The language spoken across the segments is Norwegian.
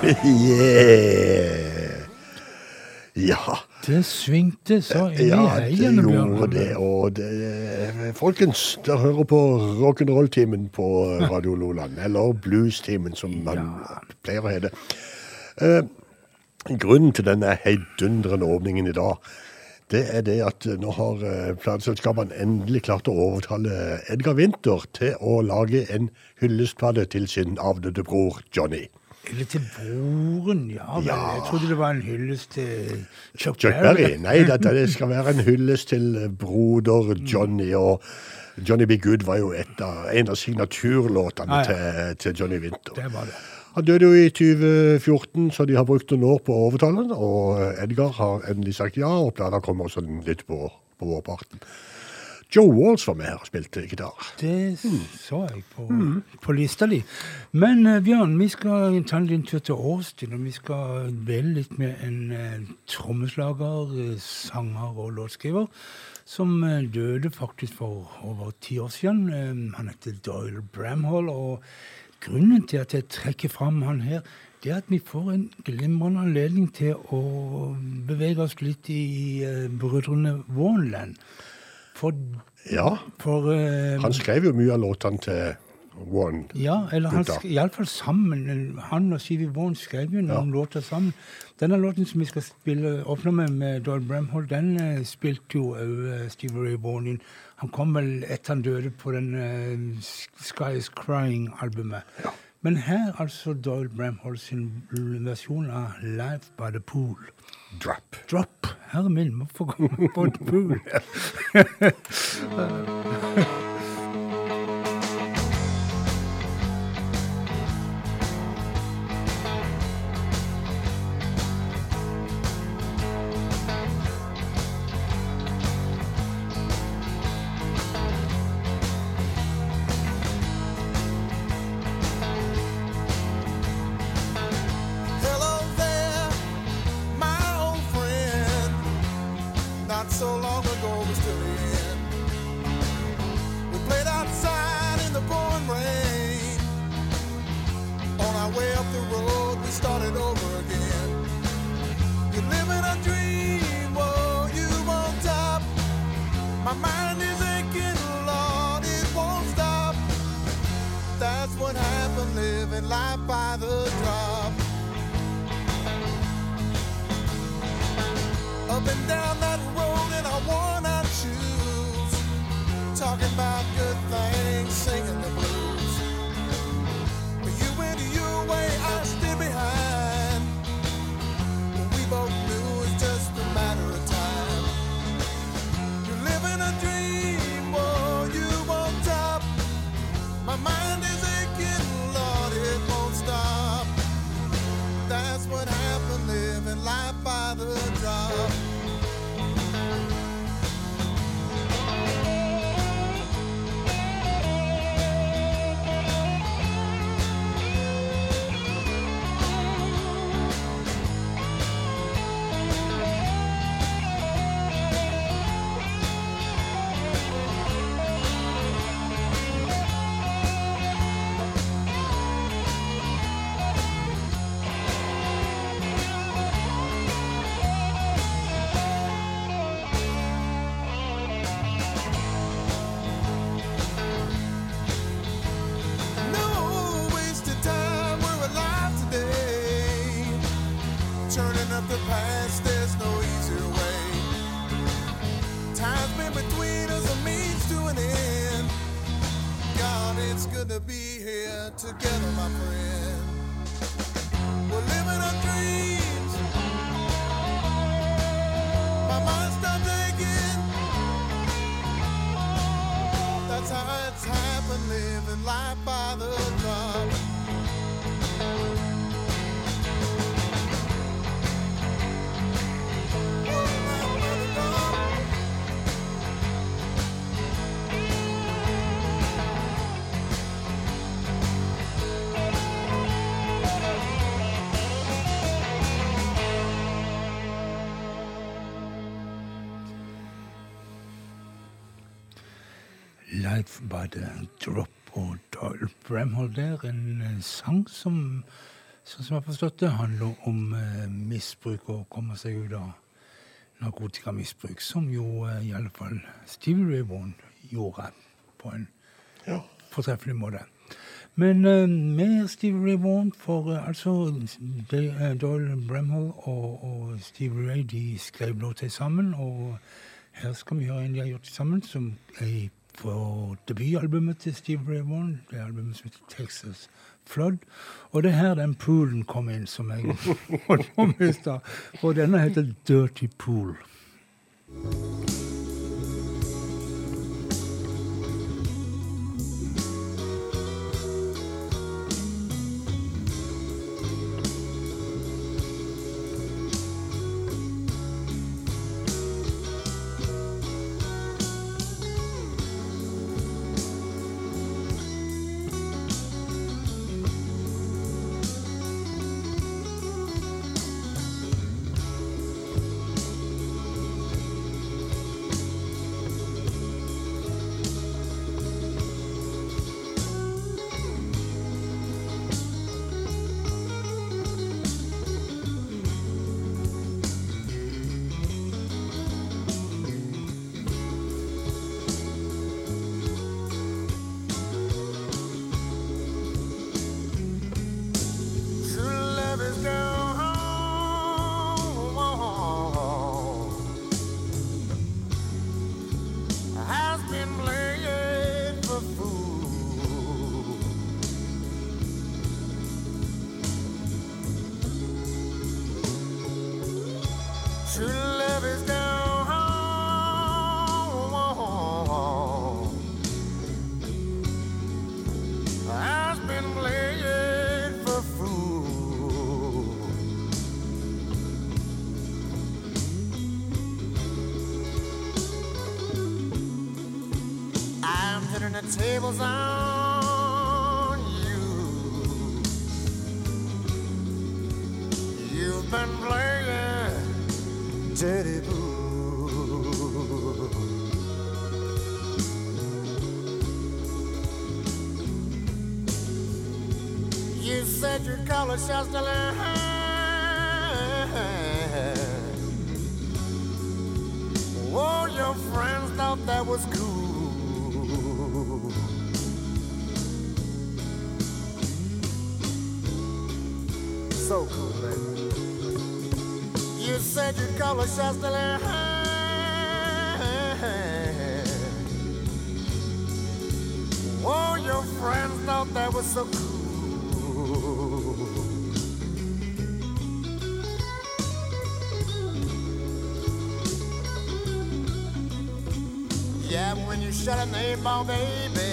Yeah, Ja. Det svingte så inn i Ja, det gjorde det. Og det Folkens, dere hører på rock'n'roll-timen på Radio Loland. Eller blues-timen, som man pleier å hete. Eh, grunnen til denne heidundrende åpningen i dag, det er det at nå har eh, plateselskapene endelig klart å overtale Edgar Winther til å lage en hyllestplate til sin avdøde bror Johnny. Eller til broren, ja vel. Ja. Jeg trodde det var en hyllest til Chuck, Chuck Berry? Nei, dette det skal være en hyllest til broder Johnny. Og Johnny Be Good var jo av, en av signaturlåtene ah, ja. til, til Johnny Winter. Det var det. Han døde jo i 2014, så de har brukt noen år på å overtale ham. Og Edgar har endelig sagt ja, og planer kommer også litt på, på vårparten. Joe Walls var med her og spilte gitar. Det så jeg på, på lista di. Men uh, Bjørn, vi skal ta en tur til Årstid, og vi skal dvele litt med en uh, trommeslager, uh, sanger og låtskriver som døde faktisk for over ti år siden. Han heter Doyle Bramhall, og grunnen til at jeg trekker fram han her, det er at vi får en glimrende anledning til å bevege oss litt i uh, brødrene Warnland. For, Ja, for uh, han skrev jo mye av låtene til Warren. ja, eller han iallfall sammen. Han og Stevie Warren skrev jo noen låter sammen. Denne låten som vi skal spille åpne med, med Doyle Bramhall, den uh, spilte jo òg Stevie Ray Warren inn. Han kom vel etter han døde på den eh, Sky Is Crying-albumet. Men her altså Doyle Bramhall sin versjon av Live by the Pool. Drop. Drop. Herre min, hvorfor komme på et pool? Life by the Drop og Doyle Bramhall der. En eh, sang som, sånn som jeg har forstått det, handler om eh, misbruk og komme seg ut av narkotikamisbruk, som jo eh, i alle fall Stevie Ray Vaughan gjorde på en Ja. fortreffelig måte. Men eh, mer Stevie Ray Vaughan, for eh, altså de, eh, Doyle Bramhall og, og Stevie Ray de skrev låter sammen, og her skal vi høre en de har gjort sammen, som er på debutalbumet til Steve Ray Vaughan, det albumet som heter Texas Flood. Og det er her den poolen kom inn, som jeg holdt på med i stad. Og denne heter Dirty Pool. True said your color shall still Oh, your friends thought that was cool. So cool, baby. You said call a shots till her Oh, your friends thought that was so cool. shut up, neighbor, baby.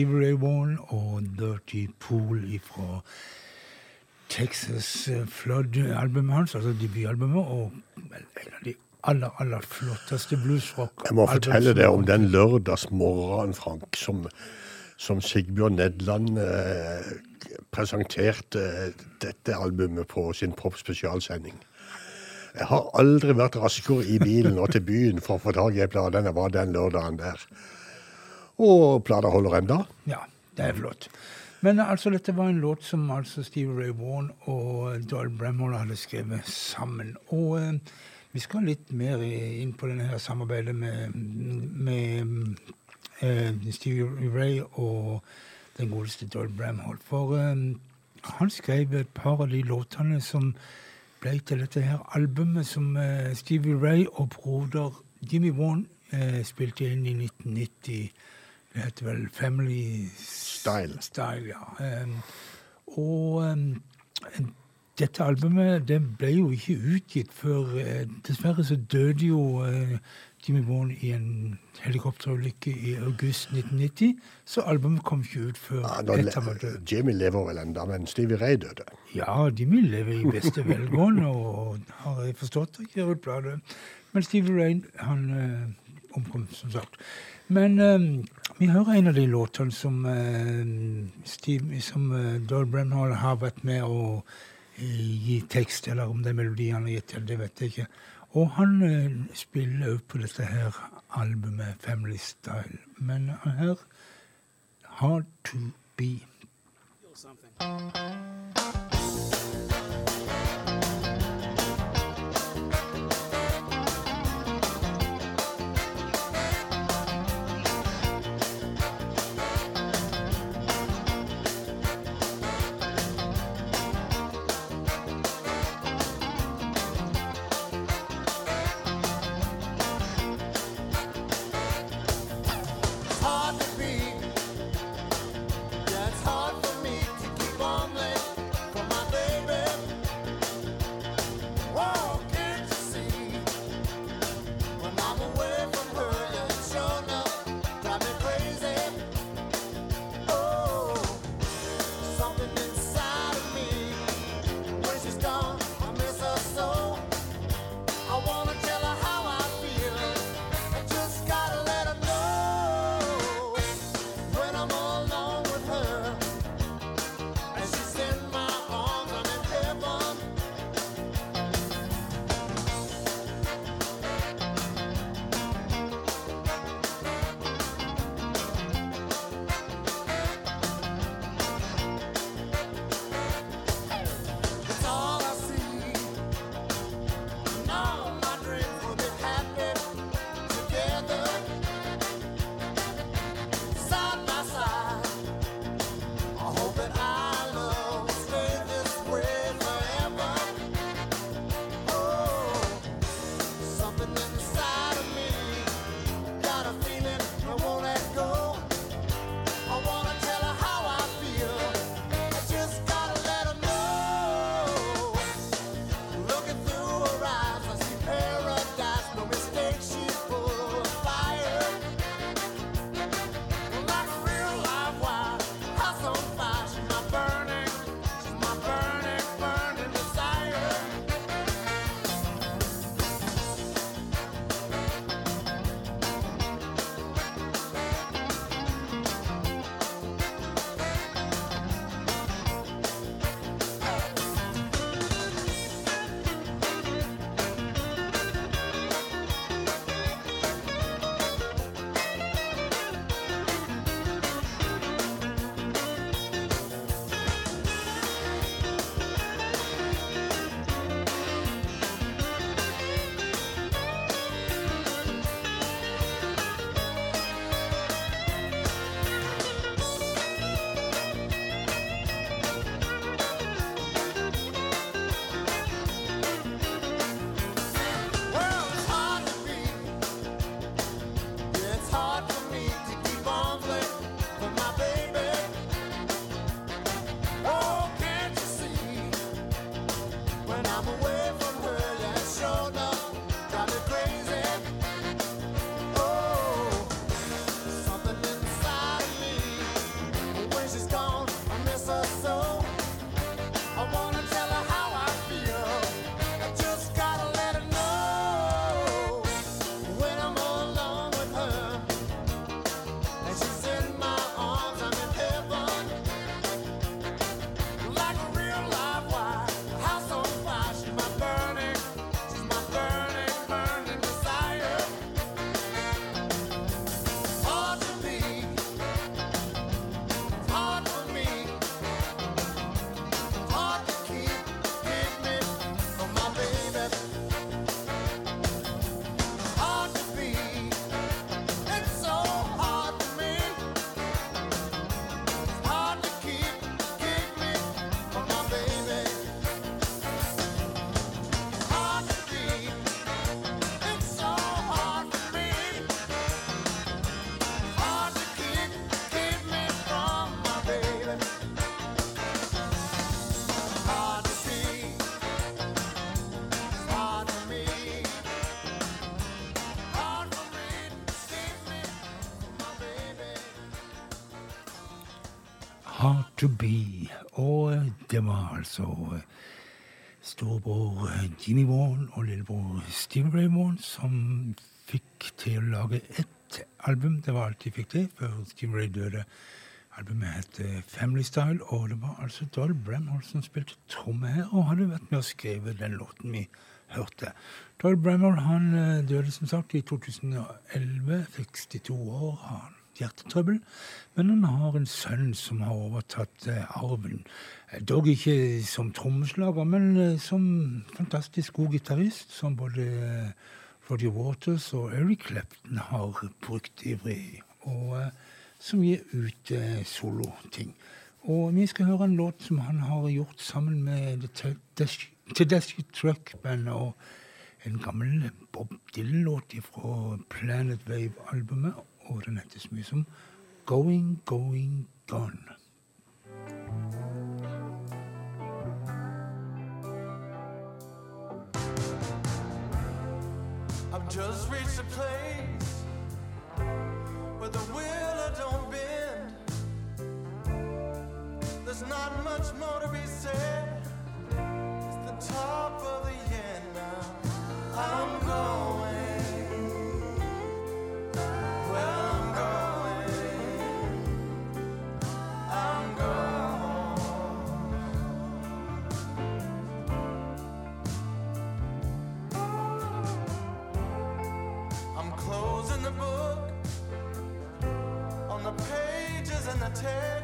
Steve Ray Vaughan og Dirty Pool fra Texas eh, Flood-albumet hans, altså debutalbumet, og en av de aller, aller flotteste bluesrock Jeg må fortelle deg om den lørdagsmorgenen, Frank, som, som Sigbjørn Nedland eh, presenterte dette albumet på sin popspesialsending. Jeg har aldri vært raskere i bilen og til byen for å få tak i en plate enn jeg var den lørdagen der. Og plata holder enda. Ja, det er flott. Men altså, dette var en låt som altså Steve Ray Vaughan og Doyle Bramhall hadde skrevet sammen. Og eh, vi skal litt mer inn på denne her samarbeidet med, med eh, Steve Ray og den godeste Doyle Bramhall. For eh, han skrev et par av de låtene som ble til dette her albumet som eh, Stevie Ray og broder Jimmy Vaughan eh, spilte inn i 1990. Det heter vel Family Style. Style, ja. Um, og um, dette albumet det ble jo ikke utgitt før eh, Dessverre så døde jo eh, Jimmy Vaughan i en helikopterulykke i august 1990. Så albumet kom ikke ut før Ja, nå etter var død. Jimmy lever vel enda, men Stevie Ray døde. Ja, Jimmy lever i beste velgående, og har jeg forstått, og gir ut bladet. Men Stevie Ray, han eh, omkom, som sagt. Men eh, vi hører en av de låtene som, uh, Steve, som uh, Doyle Bramhall har vært med å eh, gi tekst, eller om det er melodien han har gitt til, det vet jeg ikke. Og han eh, spiller òg på dette her albumet Family Style. Men her Hard to be. something. To be. Og eh, det var altså eh, storebror eh, Jimmy Vaughan og lillebror Steve Ray Vaughan som fikk til å lage ett album. Det var alt de fikk til før Steve Ray døde. Albumet het Family Style, og det var altså Doyle Bramhall som spilte tromme her, og hadde vært med å skrive den låten vi hørte. Doyle Bramhall han døde som sagt i 2011, 62 år, har hjertetrøbbel, men han har en sønn som har overtatt eh, arven. Dog ikke som trommeslager, men eh, som fantastisk god gitarist, som både eh, Roger Waters og Eric Clapton har brukt ivrig, og som gir ut soloting. Og vi skal høre en låt som han har gjort sammen med Tedeschi Truck Band, og en gammel Bob Dylan-låt fra Planet Wave-albumet, og den heter så mye som Going, Going, Gone. I've just reached a place where the wheel don't bend. There's not much more to be said. It's the top of the end now. I'm going. tell.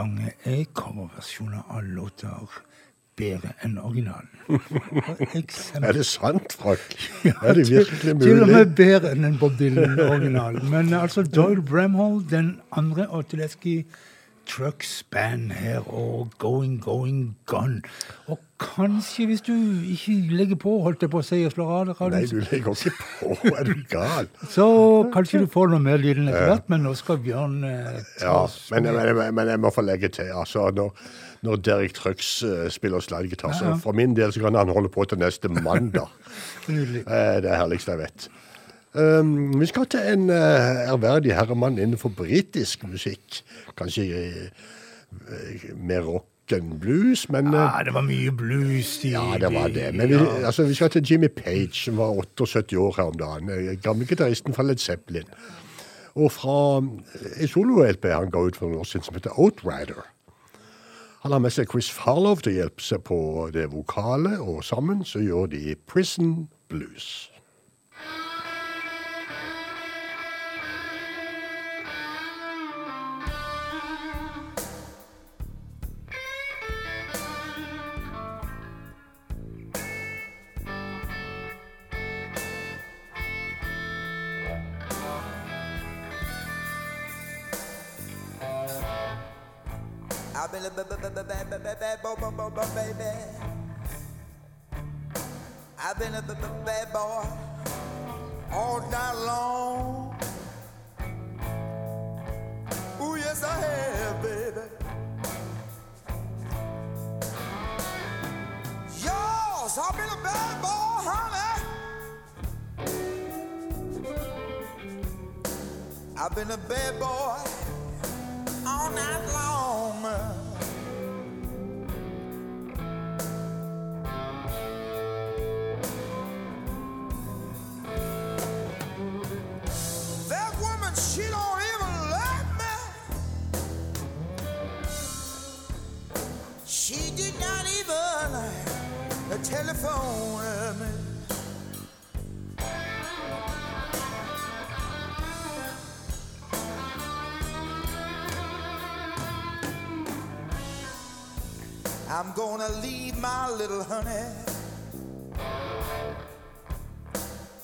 Ganger er coverversjoner av låter bedre enn originalen. Er det sant, Frank? Er det virkelig mulig? Til og med bedre enn en Bob Dylan-originalen. Men altså Doyle Bramhall, den andre, og Teleski Trucks Band her, og Going, Going, Gone. Og kanskje, hvis du ikke legger på, holdt jeg på å si, og slår av det Nei, du legger ikke på. Er du gal? så kanskje du får noe mer lyden etter hvert, men nå skal Bjørn eh, Ja, men, men, men, men jeg må få legge til. altså, Når, når Derek Trucks uh, spiller slidegitar, så Ja, så for min del så kan han holde på til neste mandag. Eh, Det er det herligste jeg vet. Um, vi skal til en eh, ærverdig herremann innenfor britisk musikk. Kanskje uh, eh, mer rock enn blues, men uh, Ja, det var mye blues. i- Ja, det var det. Men vi, ja. altså, vi skal til Jimmy Page, som var 78 år her om dagen. gammel gitaristen fra Led Zeppelin. Og fra en solo-LP han ga ut for noen år siden, som heter Outrider. Han har med seg Chris Farlow til å hjelpe seg på det vokale, og sammen så gjør de Prison Blues. I've been a bad, bad, bad, bad, bad, bad, bad boy, baby. I've been a bad, bad, bad boy all night long. Ooh, yes, I have, baby. Yours, I've been a bad boy, honey. I've been a bad boy That woman, she don't even love me. She did not even telephone me. I'm gonna leave my little honey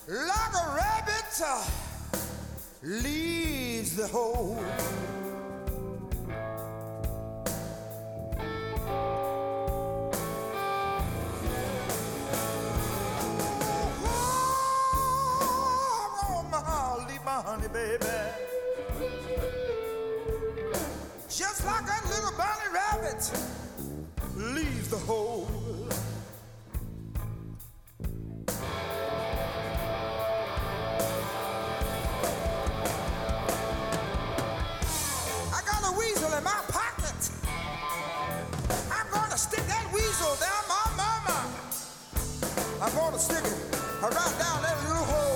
like a rabbit uh, leaves the hole. Honey, baby. Just like that little bunny rabbit leaves the hole. I got a weasel in my pocket. I'm gonna stick that weasel down my mama. I'm gonna stick it right down that little hole.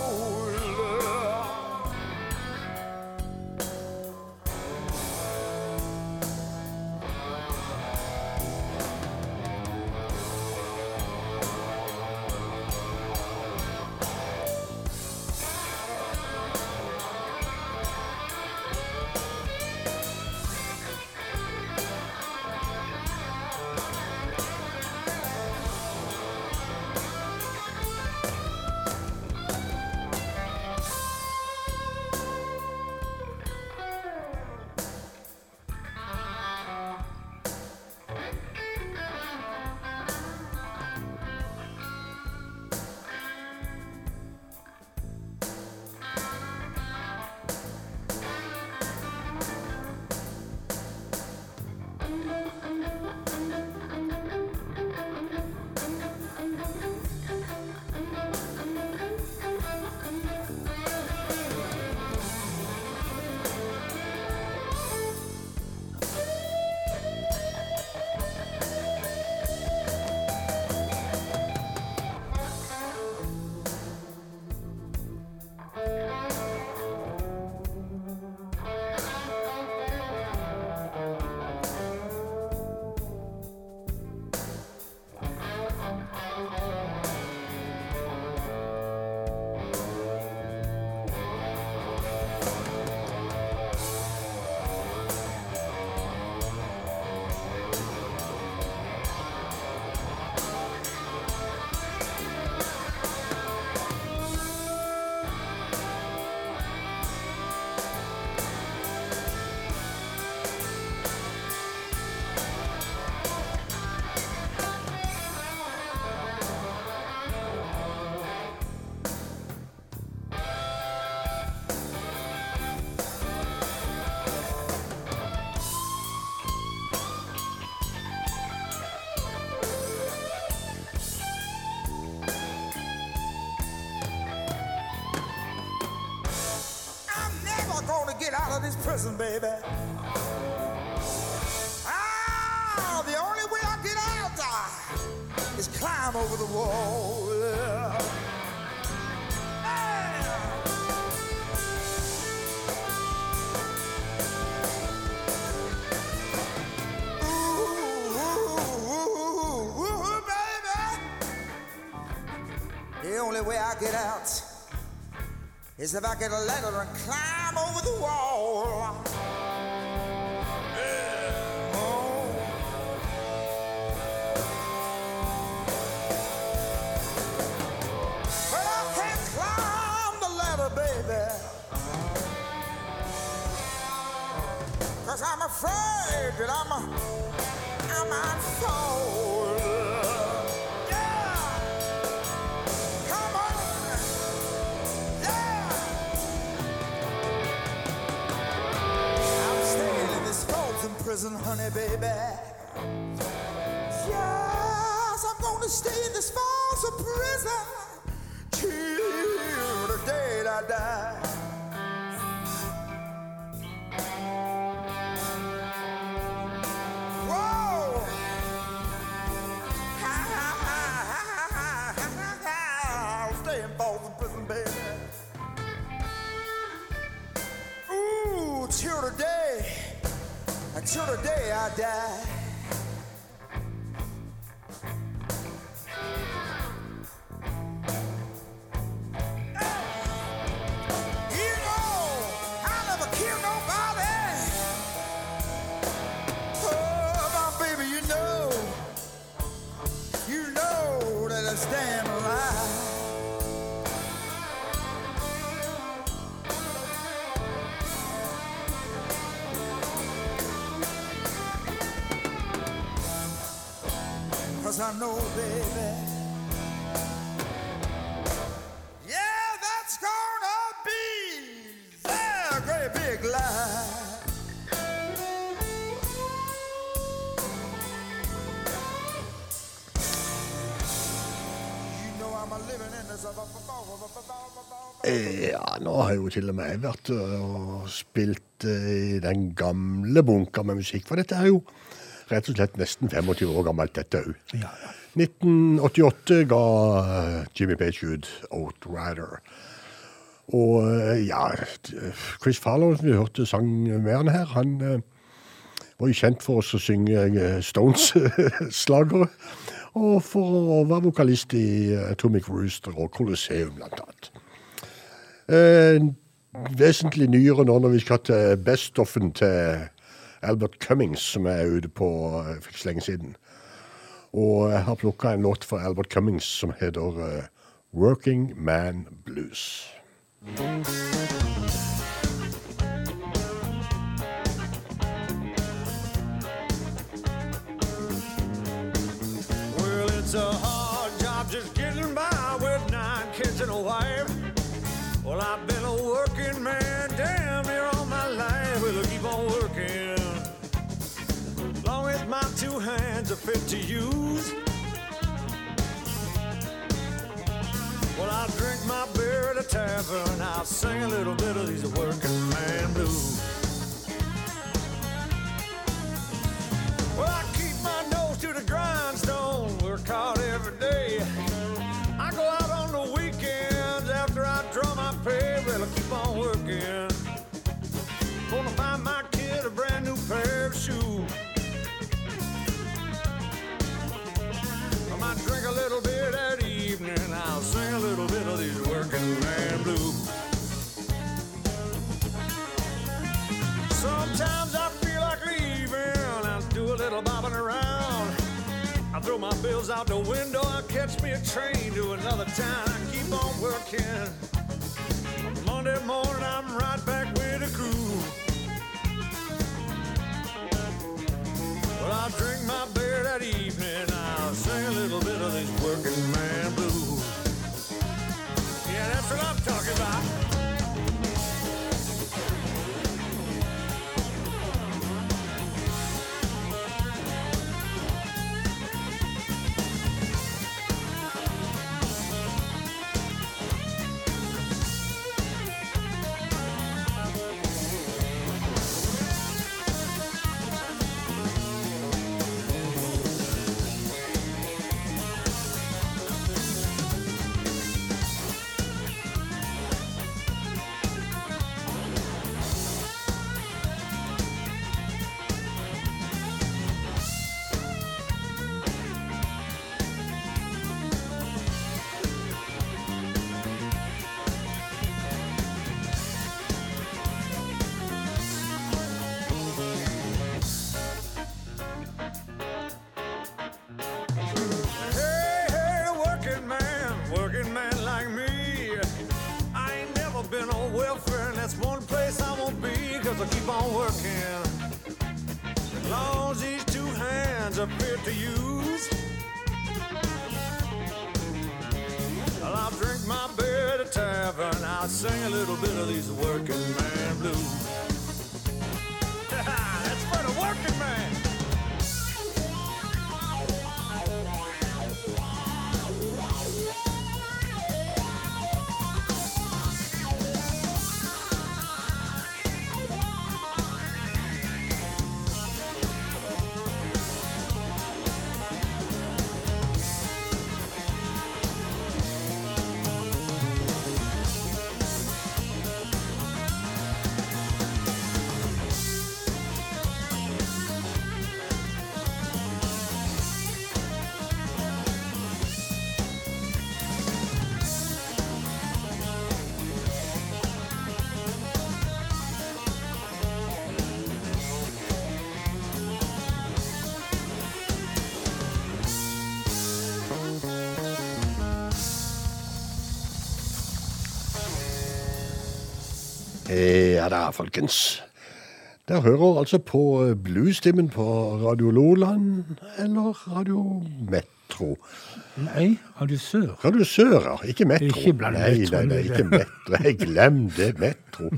Get out of this prison, baby. Ah, the only way I get out ah, is climb over the wall. The only way I get out is if I get a ladder and climb barely stand alive. Cause I know, baby. Jo til og med vært og spilt eh, i den gamle bunka med musikk, for dette er jo rett og slett nesten 25 år gammelt, dette òg. Ja, ja. 1988 ga eh, Jimmy Page ut Outrider. Og eh, ja, Chris Farlow, som vi hørte sang med han her, han var jo kjent for oss å synge Stones-slagere. Og for å være vokalist i Atomic Rooster og Colosseum, blant annet. Eh, vesentlig nyere nå når vi skal til bestoffen til Albert Cummings, som er ute på eh, for ikke så lenge siden. Og jeg har plukka en låt fra Albert Cummings som heter uh, Working Man Blues. Well, it's a my two hands are fit to use. Well, I drink my beer at a tavern. I'll sing a little bit of these working man blues. Well, I keep my nose to the grindstone, work hard every day. I go out on the weekends after I draw my pay. Well, I keep on working. Gonna buy my kid a brand new pair of shoes. I drink a little bit that evening. I'll sing a little bit of these working man blues. Sometimes I feel like leaving. I'll do a little bobbing around. I throw my bills out the window. I catch me a train to another town. I keep on working. Monday morning, I'm right back with the crew. Well, I'll drink my beer that evening. I'll sing a little bit of this working man blues. Yeah, that's what I'm talking about. Keep on working. As long as these two hands are fit to use. Well, I'll drink my beer at a tavern. I'll sing a little bit of these working man blues. That's for the working man. Da, folkens. Der hører altså på eh, bluestimen på Radio Loland eller Radio Metro. Nei, Radio Sør. Radio Sør, ja. Ikke Metro. Ikke bland nei, Metro nei, nei, ikke. Metro. Jeg glem det, Metro.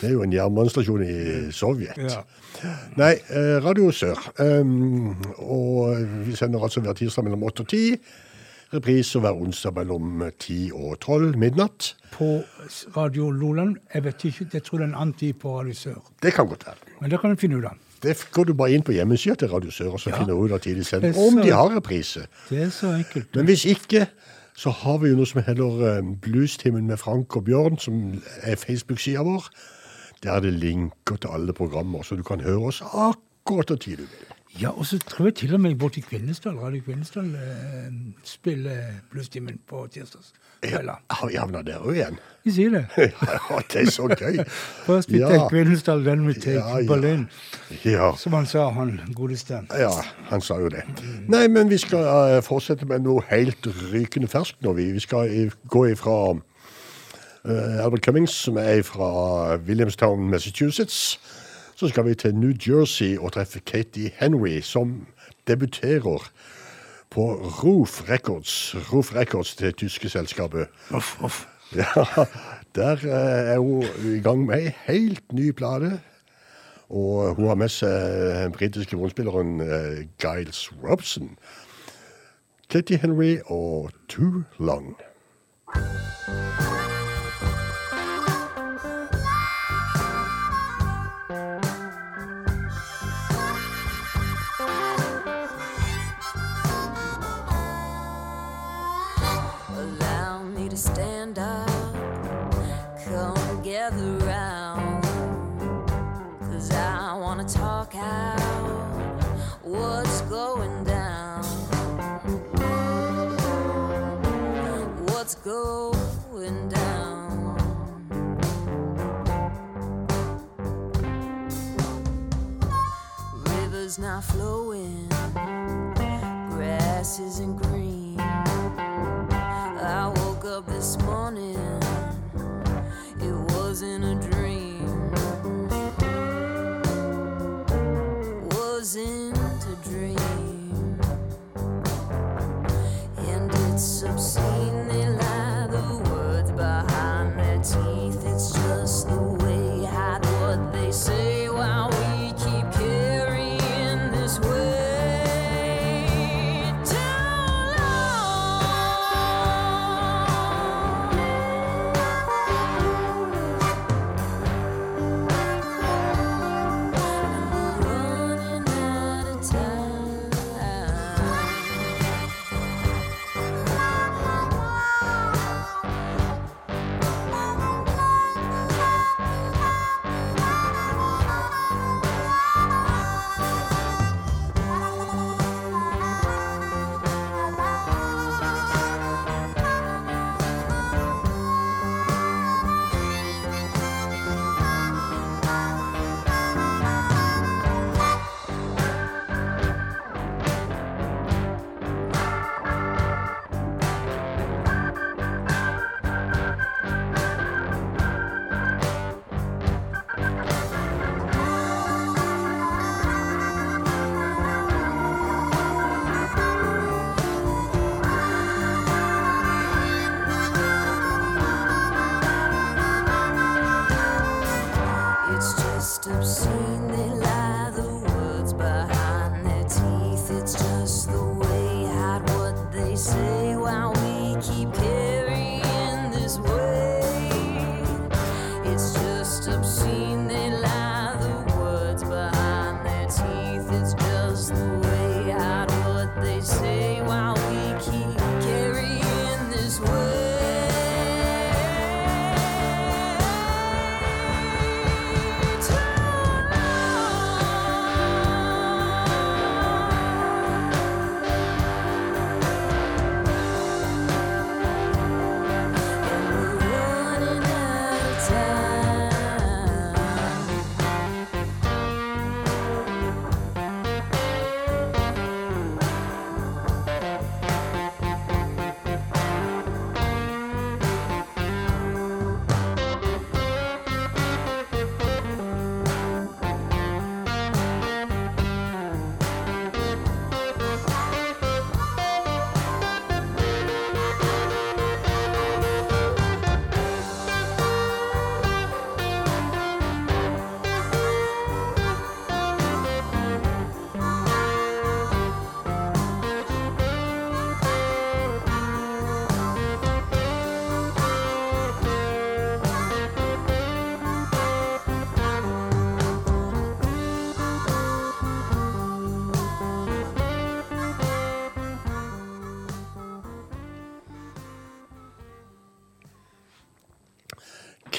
Det er jo en jernbanestasjon i Sovjet. Ja. Nei, eh, Radio Sør. Um, og vi sender altså hver tirsdag mellom 8 og 10. Repriser hver onsdag mellom 10 og 12 midnatt. På Radio Loland, jeg vet ikke, jeg tror det er en annen tid på Radio Sør. Det kan godt være. Men det kan du finne ut av. Det går du bare inn på hjemmesida til Radio Sør og så Ja. finner du ut av tid de sender. Om de har reprise. Det er så enkelt. Men hvis ikke, så har vi jo noe som heter um, Bluestimen med Frank og Bjørn, som er Facebook-sida vår. Der er det linker til alle programmer, så du kan høre oss akkurat når tid du vil. Ja, og så tror jeg til og med borti Kvinesdal, Radio Kvinesdal eh, spiller Bluestimen på tirsdagskvelder. Har vi havna der òg igjen? Vi sier det. Ja, det er så gøy. Først vi Ja. tar Kvinesdal, den vi tar Ja, ja. Berlin. Ja. Som han sa, han godeste. Ja, han sa jo det. Nei, men vi skal uh, fortsette med noe helt rykende ferskt nå. Vi, vi skal i, gå ifra uh, Albert Cummings, som er fra Williamstown, Massachusetts. Så skal vi til New Jersey og treffe Katie Henry, som debuterer på Roof Records. Roof Records, det tyske selskapet. Uff, uff. Ja, der eh, er hun i gang med ei helt ny plate. Og hun har med seg den britiske vondspilleren eh, Giles Robson. Katie Henry og Too Long. Going down? Rivers not flowing, grass isn't green. I woke up this morning, it wasn't a dream.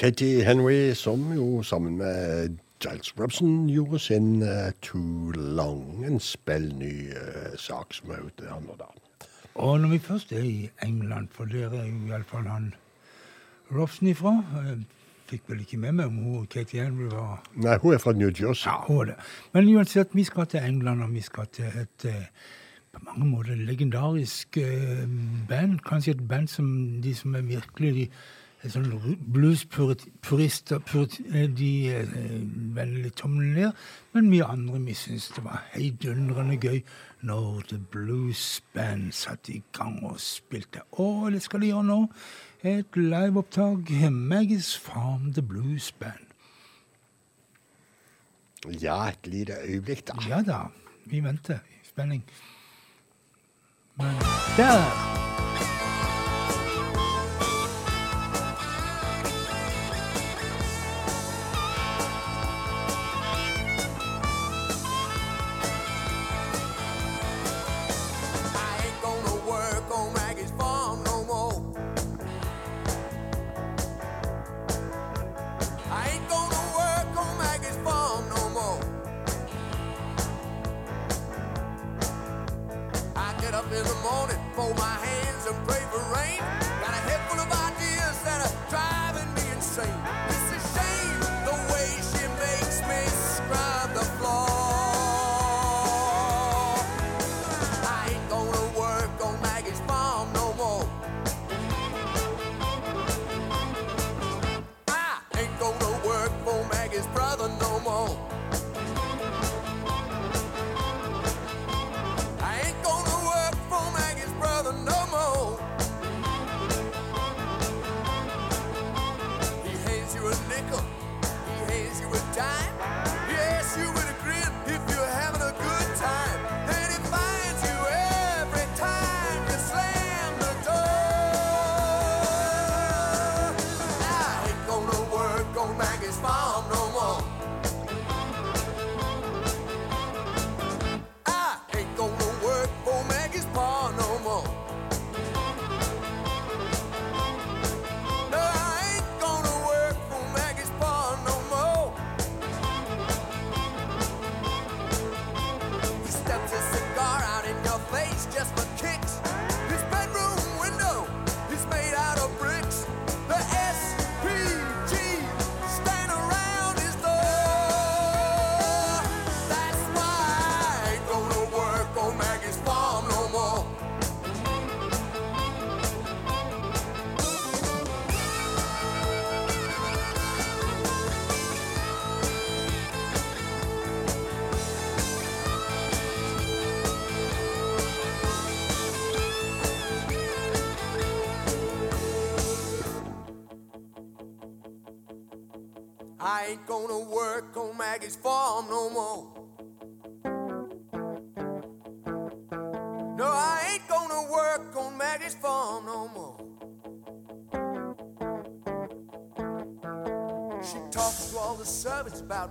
Katie Henry, som jo sammen med Giles Robson gjorde sin uh, Too Long, en spellny uh, sak som er ute her nå, da. Og når vi først er i England, for der er jo iallfall han Robson ifra Jeg fikk vel ikke med meg om hun Katie Henry var Nei, hun er fra New Jersey. Ja, hun er det. Men uansett, vi skal til England, og vi skal til et uh, på mange måter legendarisk eh, band. Kanskje et band som de som er virkelig de, sånn bluespurister eh, De eh, vender litt tommelen ned. Men vi andre vi syntes det var heidundrende gøy når The Blues Band satte i gang og spilte. Og det skal de gjøre nå. Et liveopptak. Maggie's Farm The Blues Band. Ja, et lite øyeblikk, da. Ja da, vi venter i spenning. Men der!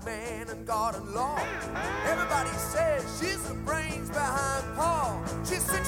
Man and God and law. Everybody says she's the brains behind Paul. She's 68,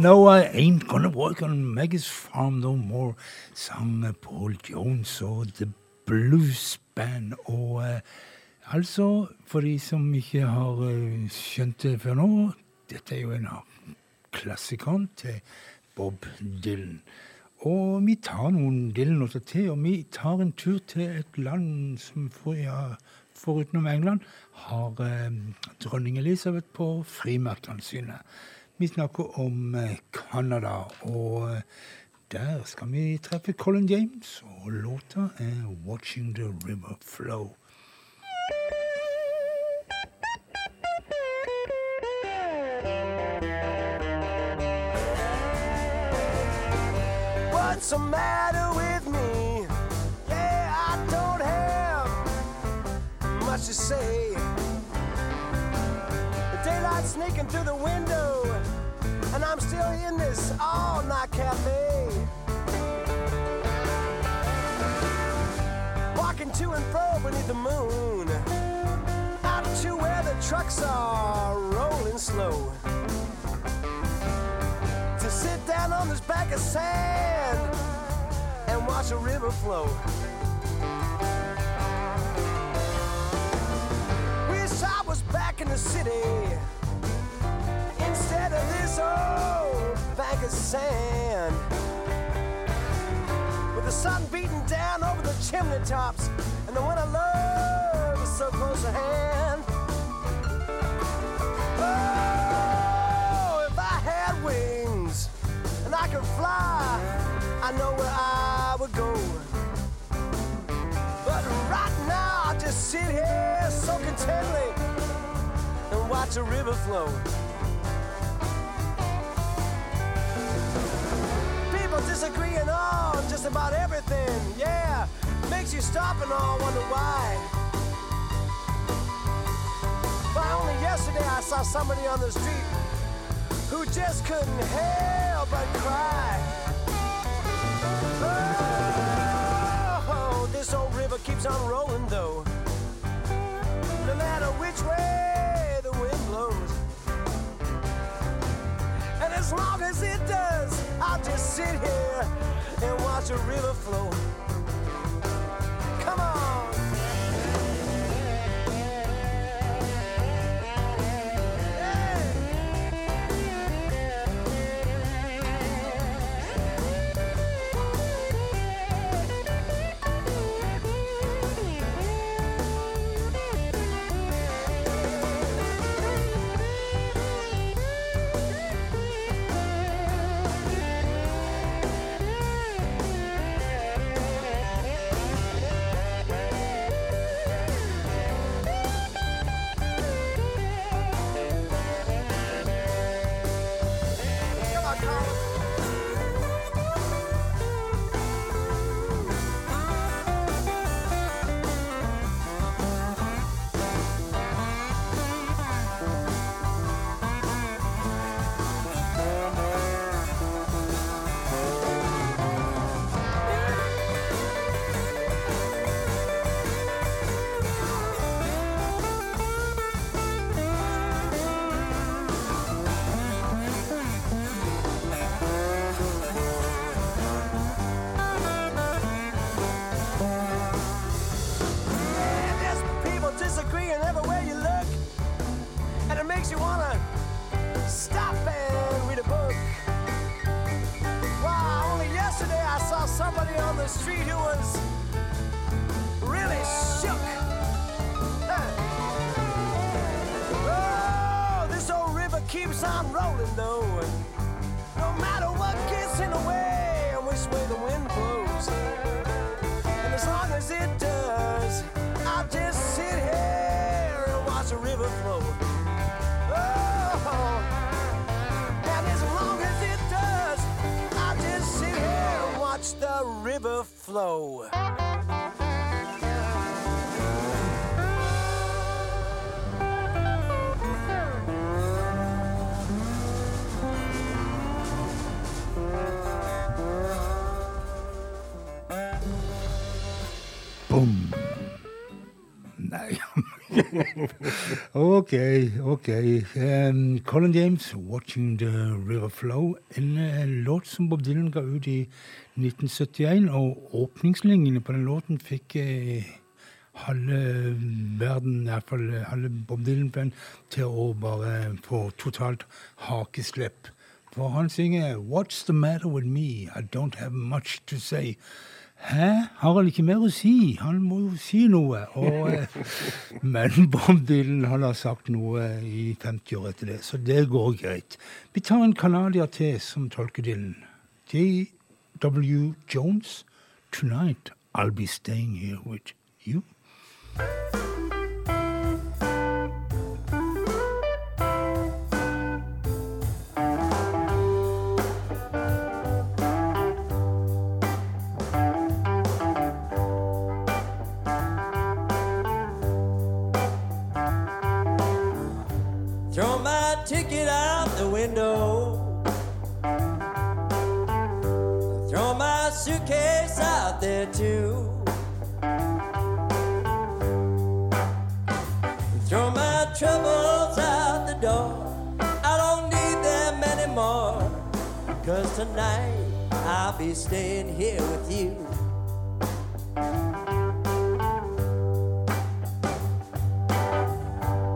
No, I ain't gonna work on Maggie's farm no more, sang Paul Jones og The Blues Band. Og eh, altså, for de som ikke har eh, skjønt det før nå, dette er jo en av klassikerne til Bob Dylan. Og vi tar noen Dylan-låter til, og vi tar en tur til et land som for, ja, forutenom England har eh, dronning Elisabeth på frimerkene sine. Vi snakker om eh, Canada, og eh, der skal vi treffe Colin James, og låta er 'Watching the River Flow'. What's the matter with me? Yeah, I don't have much to say. The daylight's sneaking through the window, and I'm still in this all night cafe. Walking to and fro beneath the moon, out to where the trucks are rolling slow to sit down on this bank of sand and watch a river flow. Wish I was back in the city old bank of sand. With the sun beating down over the chimney tops and the one I love is so close at hand. Oh, if I had wings and I could fly, I know where I would go. But right now, I just sit here so contently and watch a river flow. People disagreeing on just about everything, yeah. Makes you stop and all wonder why. Why only yesterday I saw somebody on the street who just couldn't help but cry. Oh, this old river keeps on rolling though. No matter which way as long as it does, I'll just sit here and watch the river flow. On rolling though. No matter what in the way, and the way the wind blows. And as long as it does, I'll just sit here and watch the river flow. Oh, and as long as it does, I'll just sit here and watch the river flow. OK, OK. Um, Colin James, 'Watching the River Flow'. En uh, låt som Bob Dylan ga ut i 1971. Og åpningslinjene på den låten fikk uh, halve verden, i hvert fall halve Bob Dylan-band, til å bare få totalt hakeslepp. For han synger 'What's the matter with me? I don't have much to say'. Hæ? Har han ikke mer å si? Han må jo si noe. Og, eh, men Bob Dylan han har sagt noe i 50 år etter det, så det går greit. Vi tar en canadier til som tolker Dylan. J.W. Jones. Tonight I'll be staying here with you. Cause tonight I'll be staying here with you.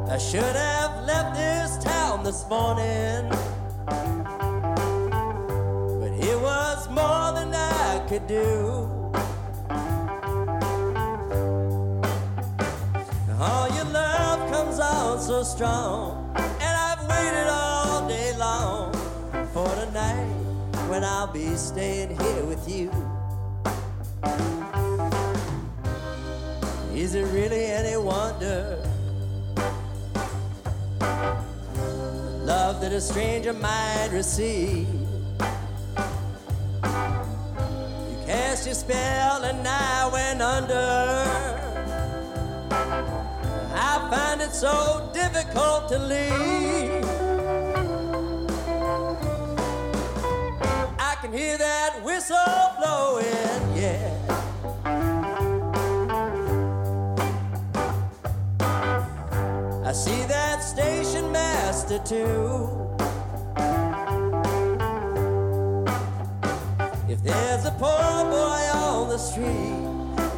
I should have left this town this morning. But it was more than I could do. All your love comes on so strong. And I've waited all day long for tonight when I'll be staying here with you. Is it really any wonder? love that a stranger might receive. You cast your spell and I went under. I find it so difficult to leave. Hear that whistle blowing, yeah. I see that station master too. If there's a poor boy on the street,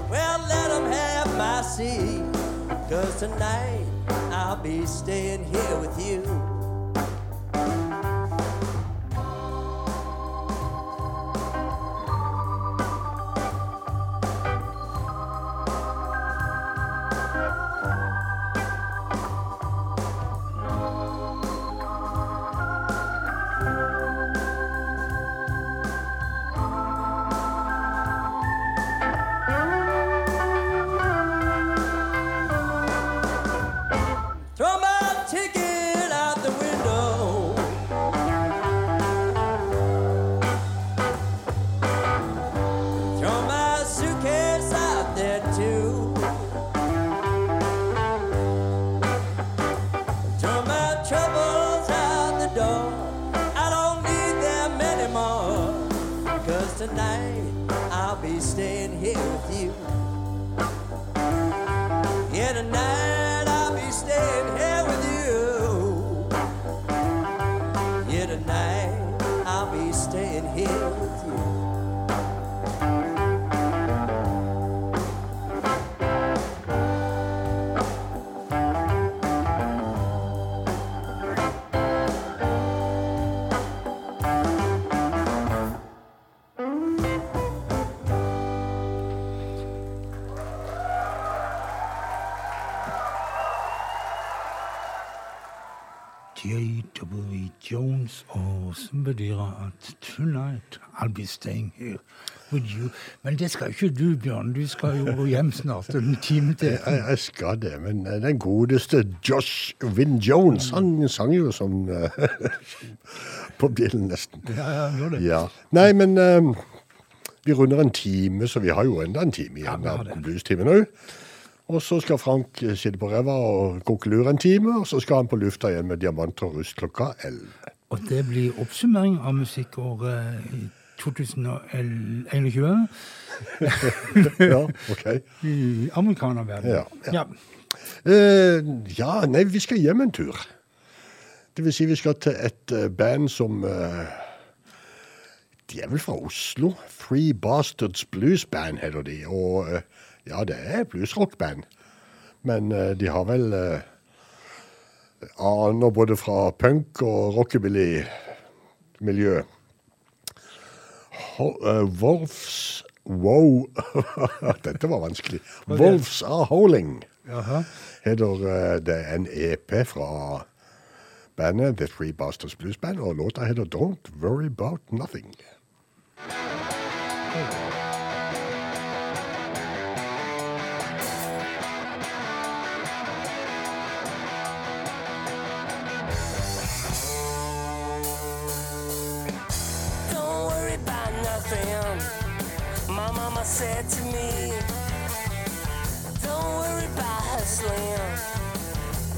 well, let him have my seat. Cause tonight I'll be staying here with you. Som bedyrer at 'Tonight I'll be staying here with you'. Men det skal ikke du, Bjørn. Du skal jo hjem snart. En time til. Jeg, jeg skal det, men eh, den godeste Josh Wynn Jones, han sang jo som eh, på bjellen nesten. Ja, ja, gjør det. Ja. Nei, men um, vi runder en time, så vi har jo enda en time igjen har av bluestimen òg. Og så skal Frank sitte på ræva og koke lur en time, og så skal han på lufta igjen med Diamant og rust klokka 11. Og det blir oppsummering av musikkåret i 2021 Ja, ok. i amerikanerverdenen. Ja, ja. ja. Uh, ja, nei, vi skal hjem en tur. Det vil si vi skal til et eh, band som uh, De er vel fra Oslo. Three Bastards Blues Band heter de. Og uh, ja, det er bluesrockband. Men de har vel aner både fra punk og rockabilly-miljø. Ho- eh, Wolves Wow. Dette var vanskelig. Wolves Are Howling heter eh, det en EP fra bandet The Three Bastards Blues Band, og låta heter Don't Worry About Nothing. Don't said to me, Don't worry about hustling.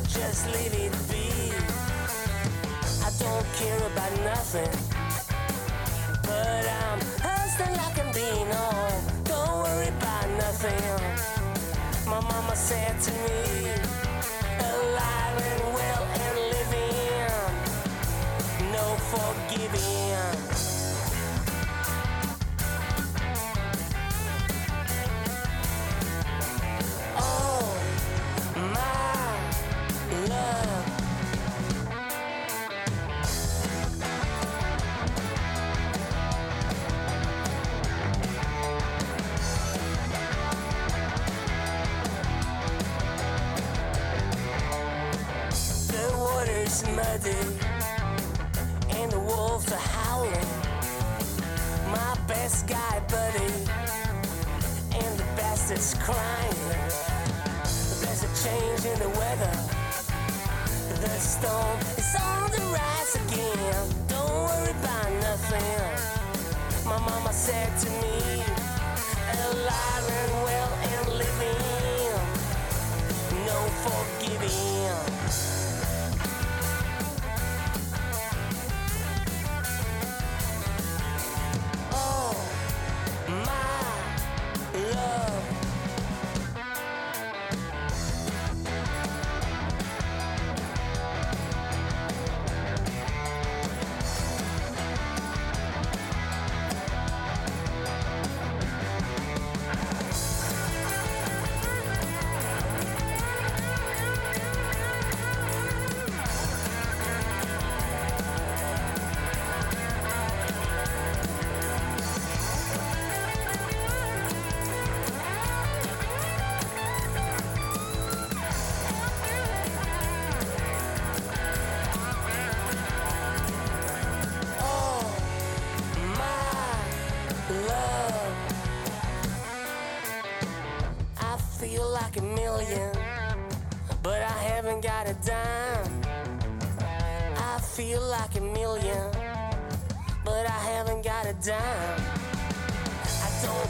Just leave it be. I don't care about nothing. But I'm hustling like a beano. Don't worry about nothing. My mama said to me, Alive and well and living. No forgiving.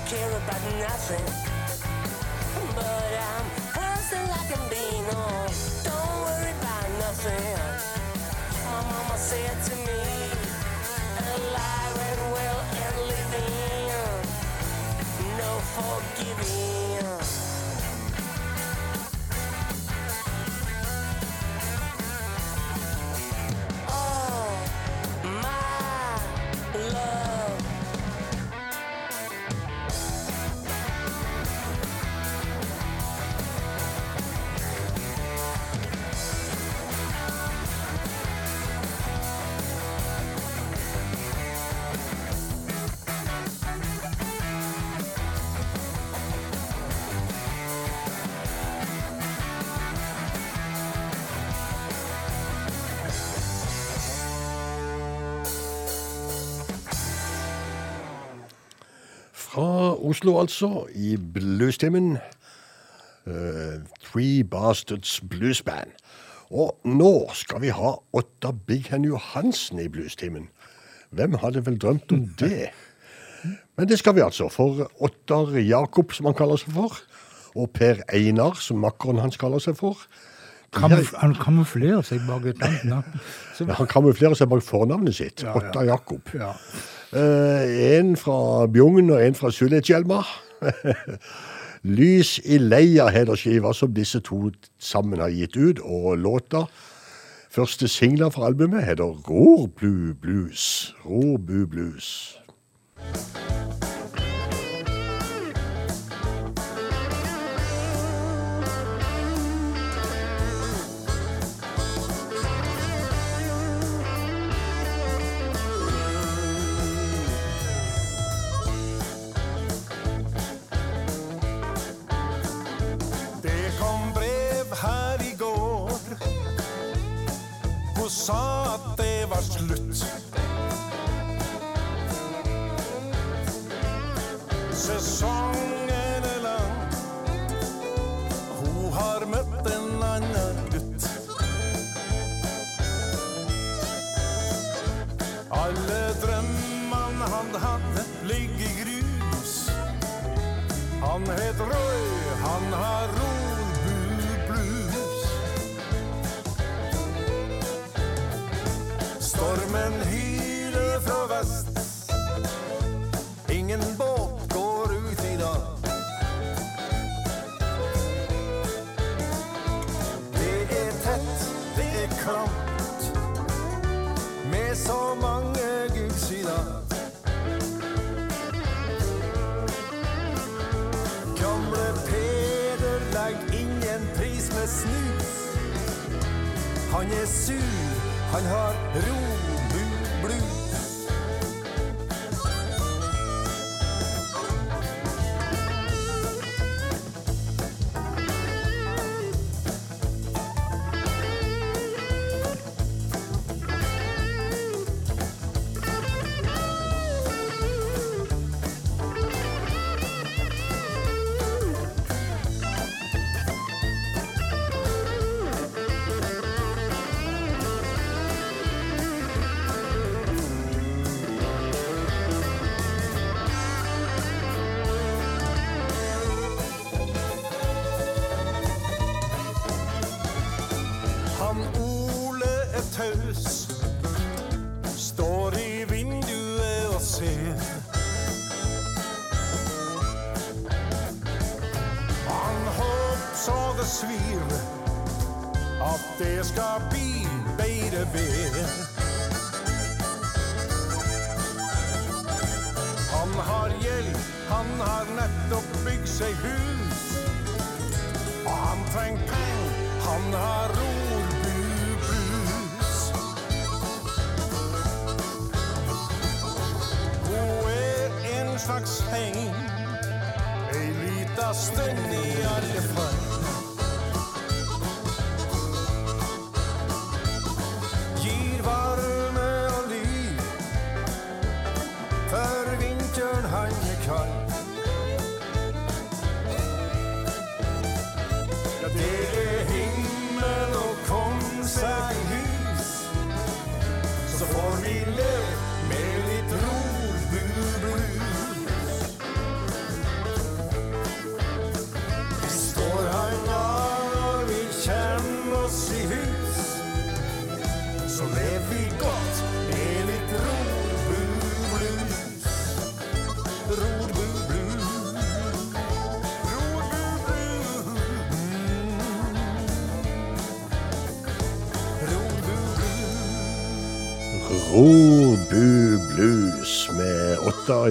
Care about Oslo, altså, i bluestimen. Uh, Three Bastards Blues Band. Og nå skal vi ha Otta Big Hen Johansen i bluestimen. Hvem hadde vel drømt om det? Men det skal vi altså, for Ottar Jakob, som han kaller seg for, og Per Einar, som makkeren hans kaller seg for. Kamuf han kamuflerer seg bak et annet. Ja, Han kamuflerer seg bak fornavnet sitt. Ja. Ottar Jakob. Ja. Uh, en fra Bjugn og en fra Sulitjelma. Lys i leia heter skiva som disse to sammen har gitt ut, og låta Første singler fra albumet heter Rorblu Blues. Rorbu Blues.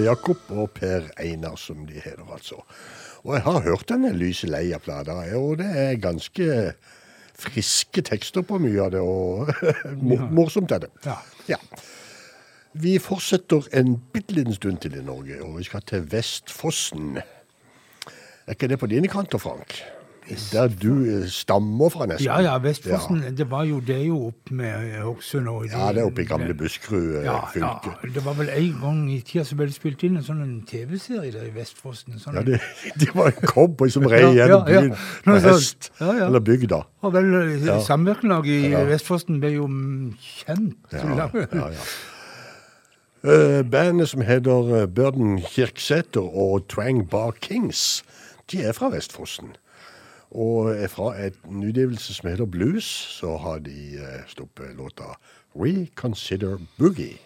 Jakob og Per Einar, som de heter, altså. Og jeg har hørt denne Lyse Leia-plata, og det er ganske friske tekster på mye av det, og morsomt er det. Ja. Ja. Vi fortsetter en bitte liten stund til i Norge, og vi skal til Vestfossen. Er ikke det på dine kanter, Frank? Der du eh, stammer fra, nesten. Ja, ja, Vestfossen, det var jo det jo opp med eh, Hokksund og Ja, det er oppe i gamle Buskerud eh, ja, fylke. ja, det var vel en gang i tida så ble det spilt inn en sånn TV-serie der i Vestfossen. Sånn, Ja, det, det var en cowboy som rei gjennom ja, ja. byen sånt. hest. Ja, ja. Eller bygda. og vel Ja. Samvirkelaget i Ja. Vestfossen ble jo mm, kjent. Ja, ja, ja. Uh, bandet som heter Burden Kirksæter og Twang Bar Kings, de er fra Vestfossen. Og fra en utgivelse som heter Blues, så har de stoppet sluppet låta Reconsider Boogie.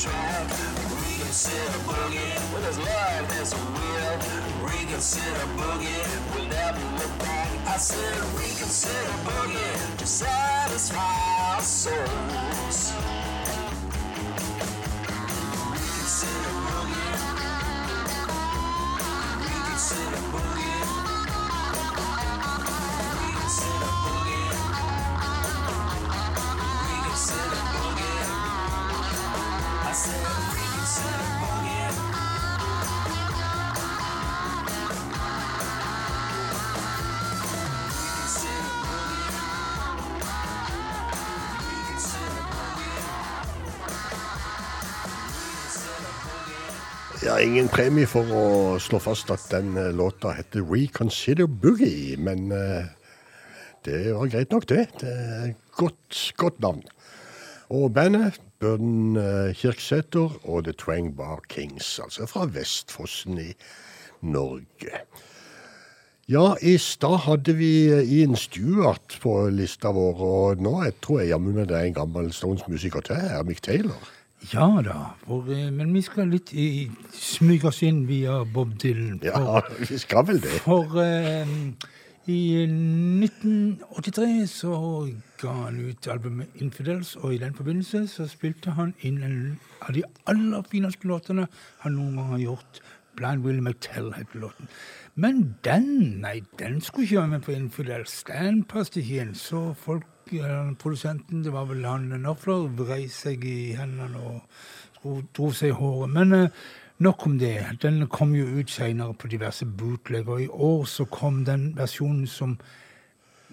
Track Reconsider boogie, with his love there's a will Reconsider boogie, we'll never look back. I said we reconsider boogie to satisfy our souls ingen premie for å slå fast at den eh, låta heter Reconsider Boogie, men eh, det var greit nok, det. Det er godt, godt navn. Og bandet Burden eh, Kirksæter og The Twang Bar Kings, altså fra Vestfossen i Norge. Ja, i stad hadde vi Ian Stewart på lista vår, og nå jeg tror jeg jammen med det er en gammel Stones-musiker til Mick Taylor. Ja da, for, eh, men vi skal litt i, smyge oss inn via Bob Dylan. For, Ja, vi skal vel det. for eh, I 1983 så ga han ut albumet Infidels, og i den forbindelse så spilte han inn en av de aller fineste låtene han noen gang har gjort. Blind Willie McTell heter låten. Men den, nei, den skulle ikke være med på Infidels. Den passet ikke inn. Så folk, produsenten, det var vel han Knopfler, vrei seg i hendene og dro, dro seg i håret. Men eh, nok om det. Den kom jo ut senere på diverse bootleg, og i år så kom den versjonen som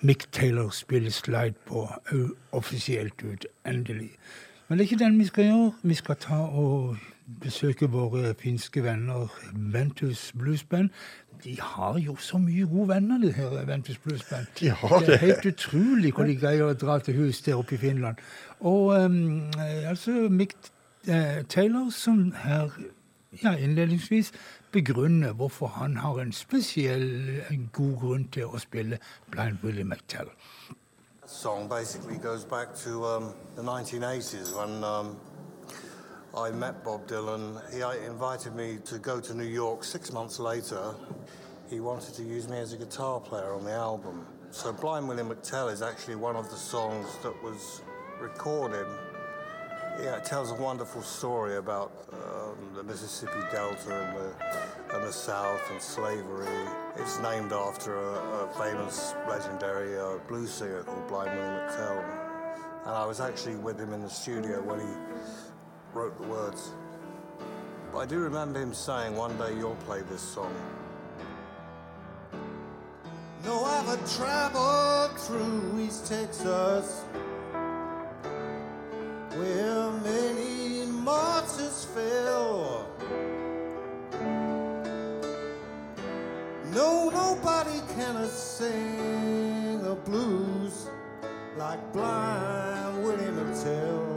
Mick Taylor spiller slide på, offisielt ut, endelig. Men det er ikke den vi skal gjøre. Vi skal ta og besøke våre finske venner Ventus Blues Band. De har jo så mye gode venner, de her Ventus Blues Band. De har det er helt utrolig hvor de greier å dra til hus der oppe i Finland. Og um, altså Mick eh, Taylor som her ja, innledningsvis begrunner hvorfor han har en spesiell en god grunn til å spille Blind Willie McTell. song basically goes back to um, the 1980s when um, I met Bob Dylan. He uh, invited me to go to New York six months later. He wanted to use me as a guitar player on the album. So Blind Willie McTell is actually one of the songs that was recorded. Yeah, it tells a wonderful story about um, the Mississippi Delta and the, and the South and slavery. It's named after a, a famous legendary uh, blues singer called Blind Willie McTell. And I was actually with him in the studio when he wrote the words. But I do remember him saying, one day you'll play this song. No, I've traveled through East Texas where many martyrs fell. No, nobody can sing the blues like blind Willie McTell.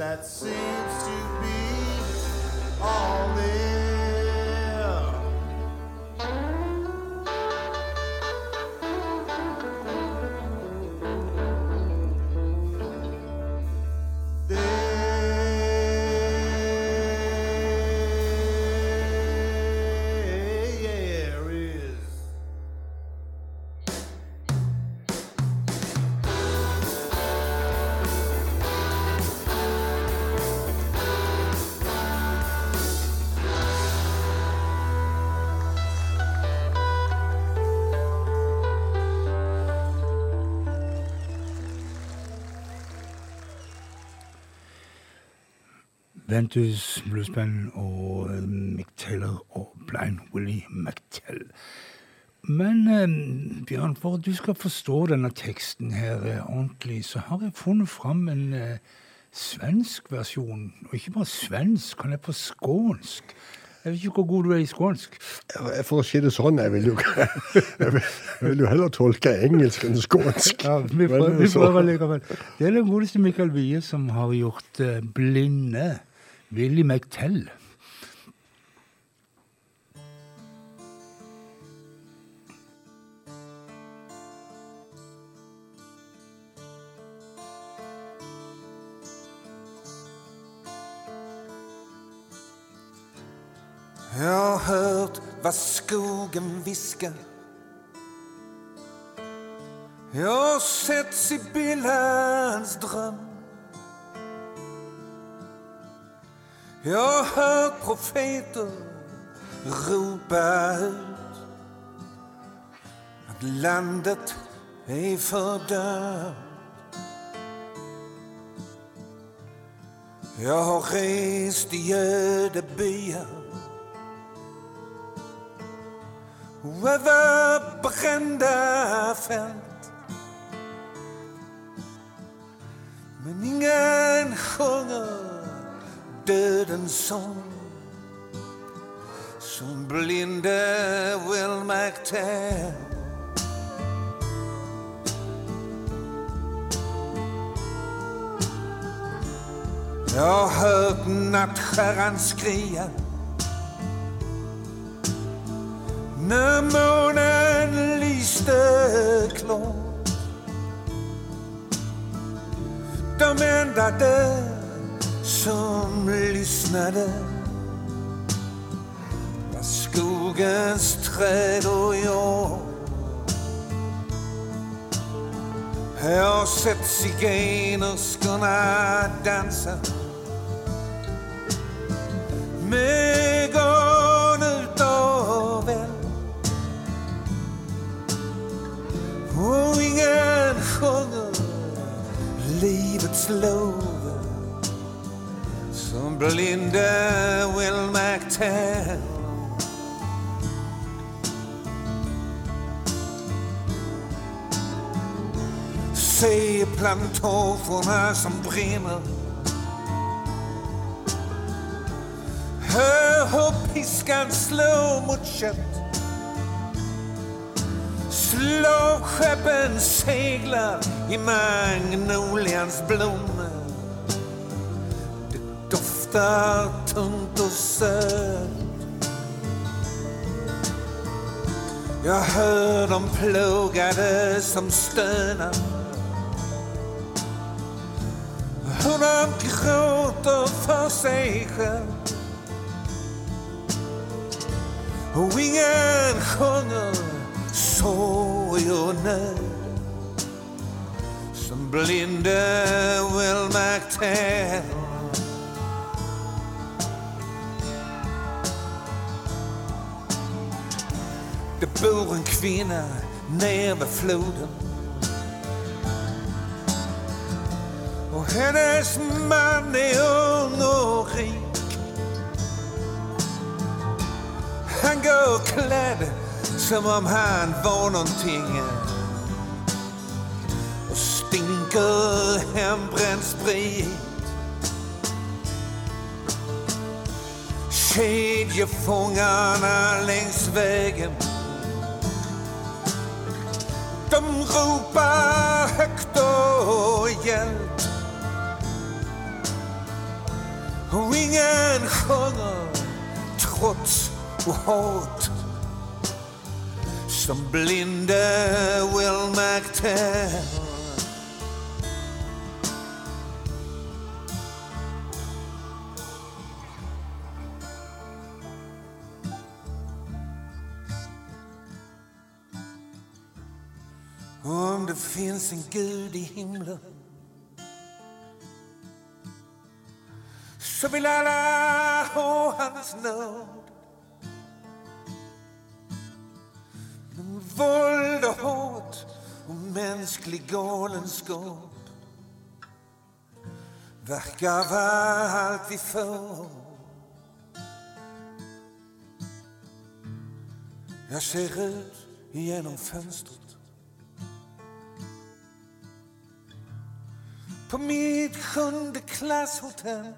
That seems to be all there. Ventus Bluesband og eh, Mick Taylor og Blind Willie McTell. Men eh, Bjørn, for at du skal forstå denne teksten her eh, ordentlig, så har jeg funnet fram en eh, svensk versjon. Og ikke bare svensk, han er på skånsk. Jeg vet ikke hvor god du er i skånsk. For å si det sånn, jeg vil jo, jeg vil, jeg vil jo heller tolke engelsk enn skånsk. Ja, vi prøver, vi prøver likevel. Det er den godeste Michael Wie som har gjort eh, Blinde. Willy McTell. Jeg har hørt hva skogen hvisker. Jeg har sett Sibillens drøm. Ja, het profeten roept uit. Het land dat heeft verduid. Ja, reist je de bier. Hoever bekende vent. Meningen honger. Dödens sang som blinde Will merke Jeg har hört nattstjärnan skria Når månen lyste klart. De enda där som lyssnade var skogens träd och jag. Jag har sett zigenerskorna dansa med garn utav eld. Och ingen sjunger livets lov som blinde Will McTell. Se plantagerna som brenner. Hør hur piskan slår mot Slå Slagskeppen seiler i magnolians blommor Det doftar tunt Jeg Jag hör de plågade som stönar Hur de gråter för sig själv Och ingen sjunger sorg och nöd Som blinde Will McTell. Det bor en kvinna nere ved floden. Och hennes man är ung och rik. Han går klädd som om han var någonting Och stinker hembränd sprit. Kedjefångarna längs vägen Och hjälp Och ingen trots och hat Som blinde Will McTell Om det finns en Gud i himlen så vill alla ha hans nåd. Men våld och hat och mänsklig galenskap verkar vara allt vi får. Jag ser ut genom fönstret på mitt sjunde klasshotell.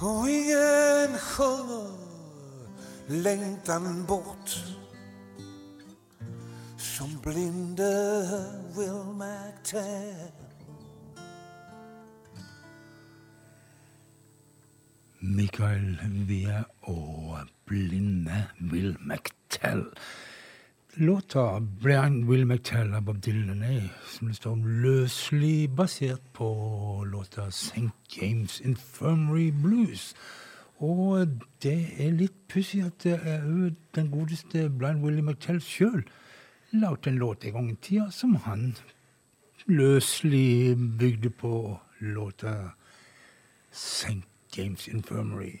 Och ingen sjunger längtan bort som blinde Will McTell. vi er og blinde Will McTell. Låta Brian Will McTell av Bob Dylan er, som det står, løselig basert på låta St. James Infirmary Blues. Og det er litt pussig at den godeste Brian Willie McTell sjøl lagde en låt en gang i tida som han løselig bygde på låta St. James Infirmary.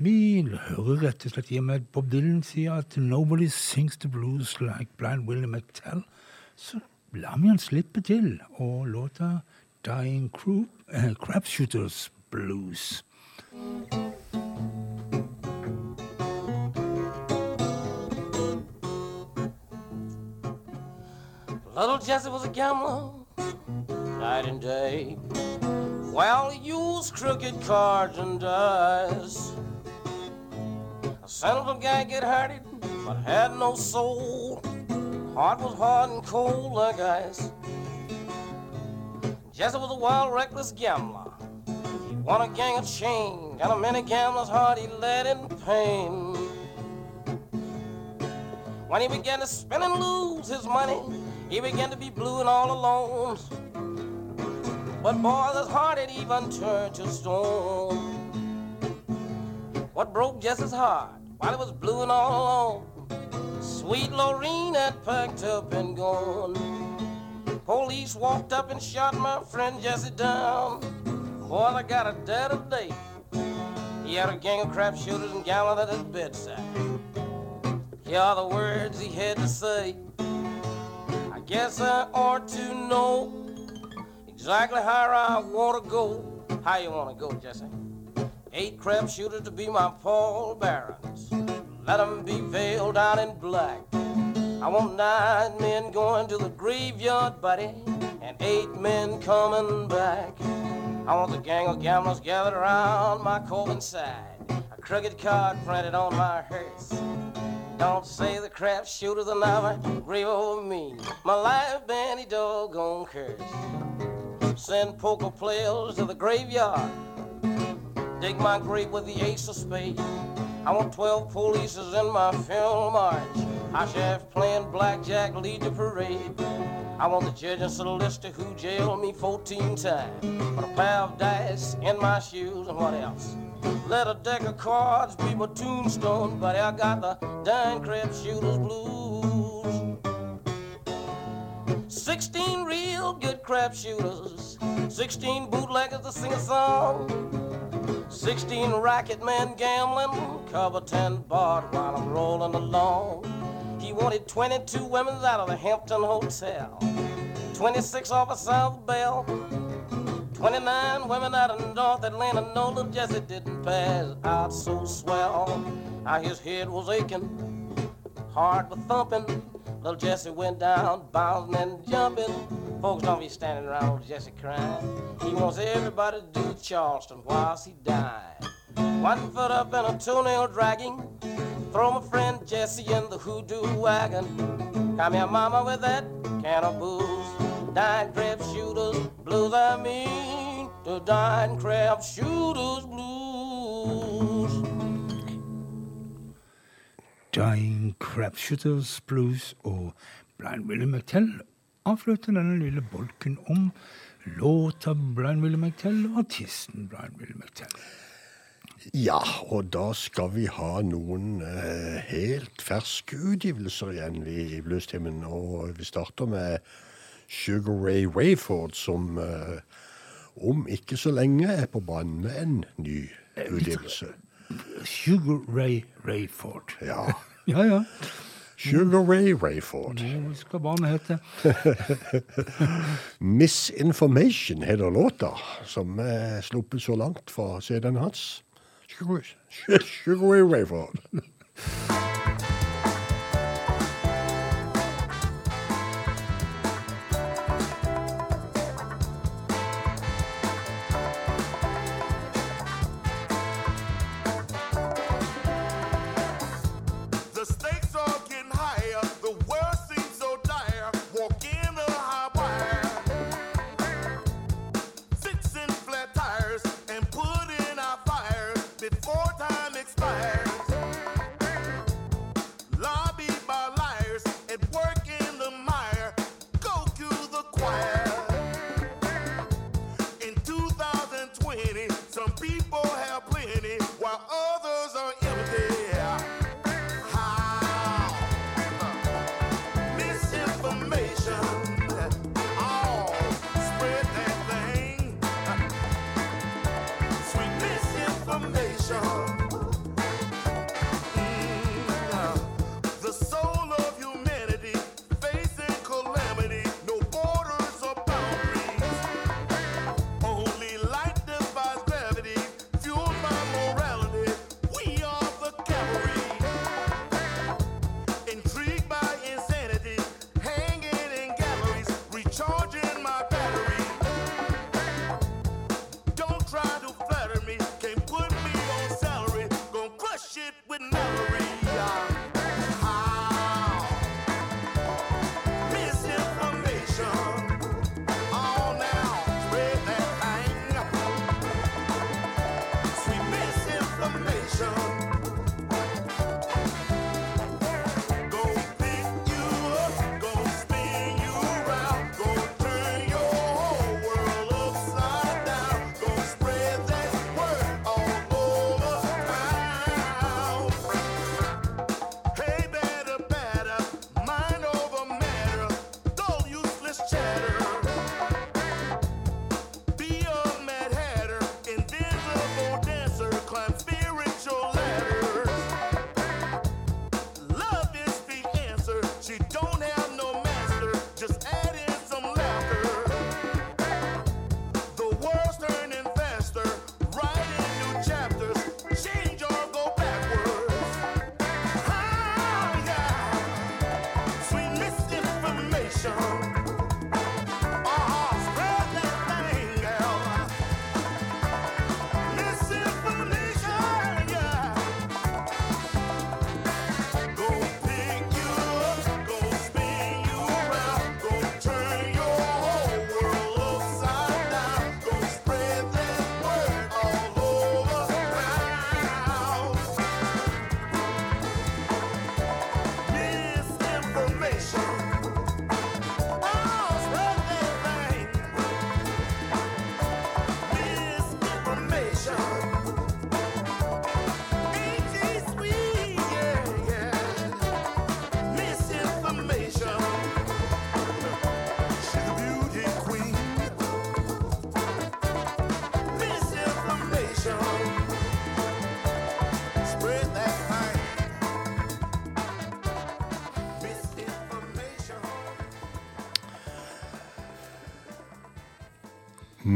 Vi hører rett og slett hjemme at Bob Dylan sier at 'nobody sings the blues like Blind Willie McTell'. Så lar vi han slippe til, og låta 'Dying Crew, eh, Blues'. Little Jesse was a gambler, night and day. Well, he used crooked cards and dice. A sentimental guy get hurted, but had no soul. Heart was hard and cold like ice. Jesse was a wild, reckless gambler. He won a gang of chain, and a many gamblers' heart he led in pain. When he began to spend and lose his money, he began to be blue and all alone. But boy, his heart had even turned to stone. What broke Jesse's heart while it was blue and all alone? Sweet Lorene had packed up and gone. Police walked up and shot my friend Jesse down. Boy, I got a dead of today. He had a gang of crap shooters and gallant at his bedside. Here are the words he had to say. I guess I ought to know exactly how I want to go. How you want to go, Jesse? Eight crap shooters to be my Paul Barons. Let 'em be veiled out in black. I want nine men going to the graveyard, buddy, and eight men coming back. I want the gang of gamblers gathered around my Corbin side. A crooked card printed on my hearse. Don't say the crap shooters will never grieve over me. My life been any doggone curse. Send poker players to the graveyard. Dig my grave with the ace of spades. I want 12 polices in my funeral march. I chef playing blackjack lead the parade. I want the judge and solicitor who jailed me 14 times. Put a pair of dice in my shoes and what else? Let a deck of cards be my tombstone, buddy. I got the dying crab shooters blues. crap shooters, 16 bootleggers to sing a song, 16 racket men gambling, cover 10 barred while I'm rolling along. He wanted 22 women out of the Hampton Hotel, 26 off of South Bell, 29 women out of North Atlanta. No, little Jesse didn't pass out so swell. Now his head was aching, heart was thumping. Little Jesse went down, bouncing and jumping. Folks don't be standing around little Jesse crying. He wants everybody to do Charleston whilst he died. One foot up and a toenail dragging. Throw my friend Jesse in the hoodoo wagon. Come here, mama, with that can of booze. Dying crab shooters blues, I mean. The dying crab shooters blues. Dying Crapshooters Blues og Blind Willie McTell avslutter denne lille bolken om låta Blind Willie McTell og artisten Blind Willie McTell. Ja, og da skal vi ha noen eh, helt ferske utgivelser igjen i, i bluestimen. Og vi starter med Sugar Ray Rayford, som eh, om ikke så lenge er på banen med en ny utgivelse. Sugar Ray Rayford. Ja. Ja, ja. Sugar Ray Rayford. Hva skal barnet hete? Misinformation heter låta, som er sluppet så langt fra CD-en hans. Sugar, Sugar Ray Rayford.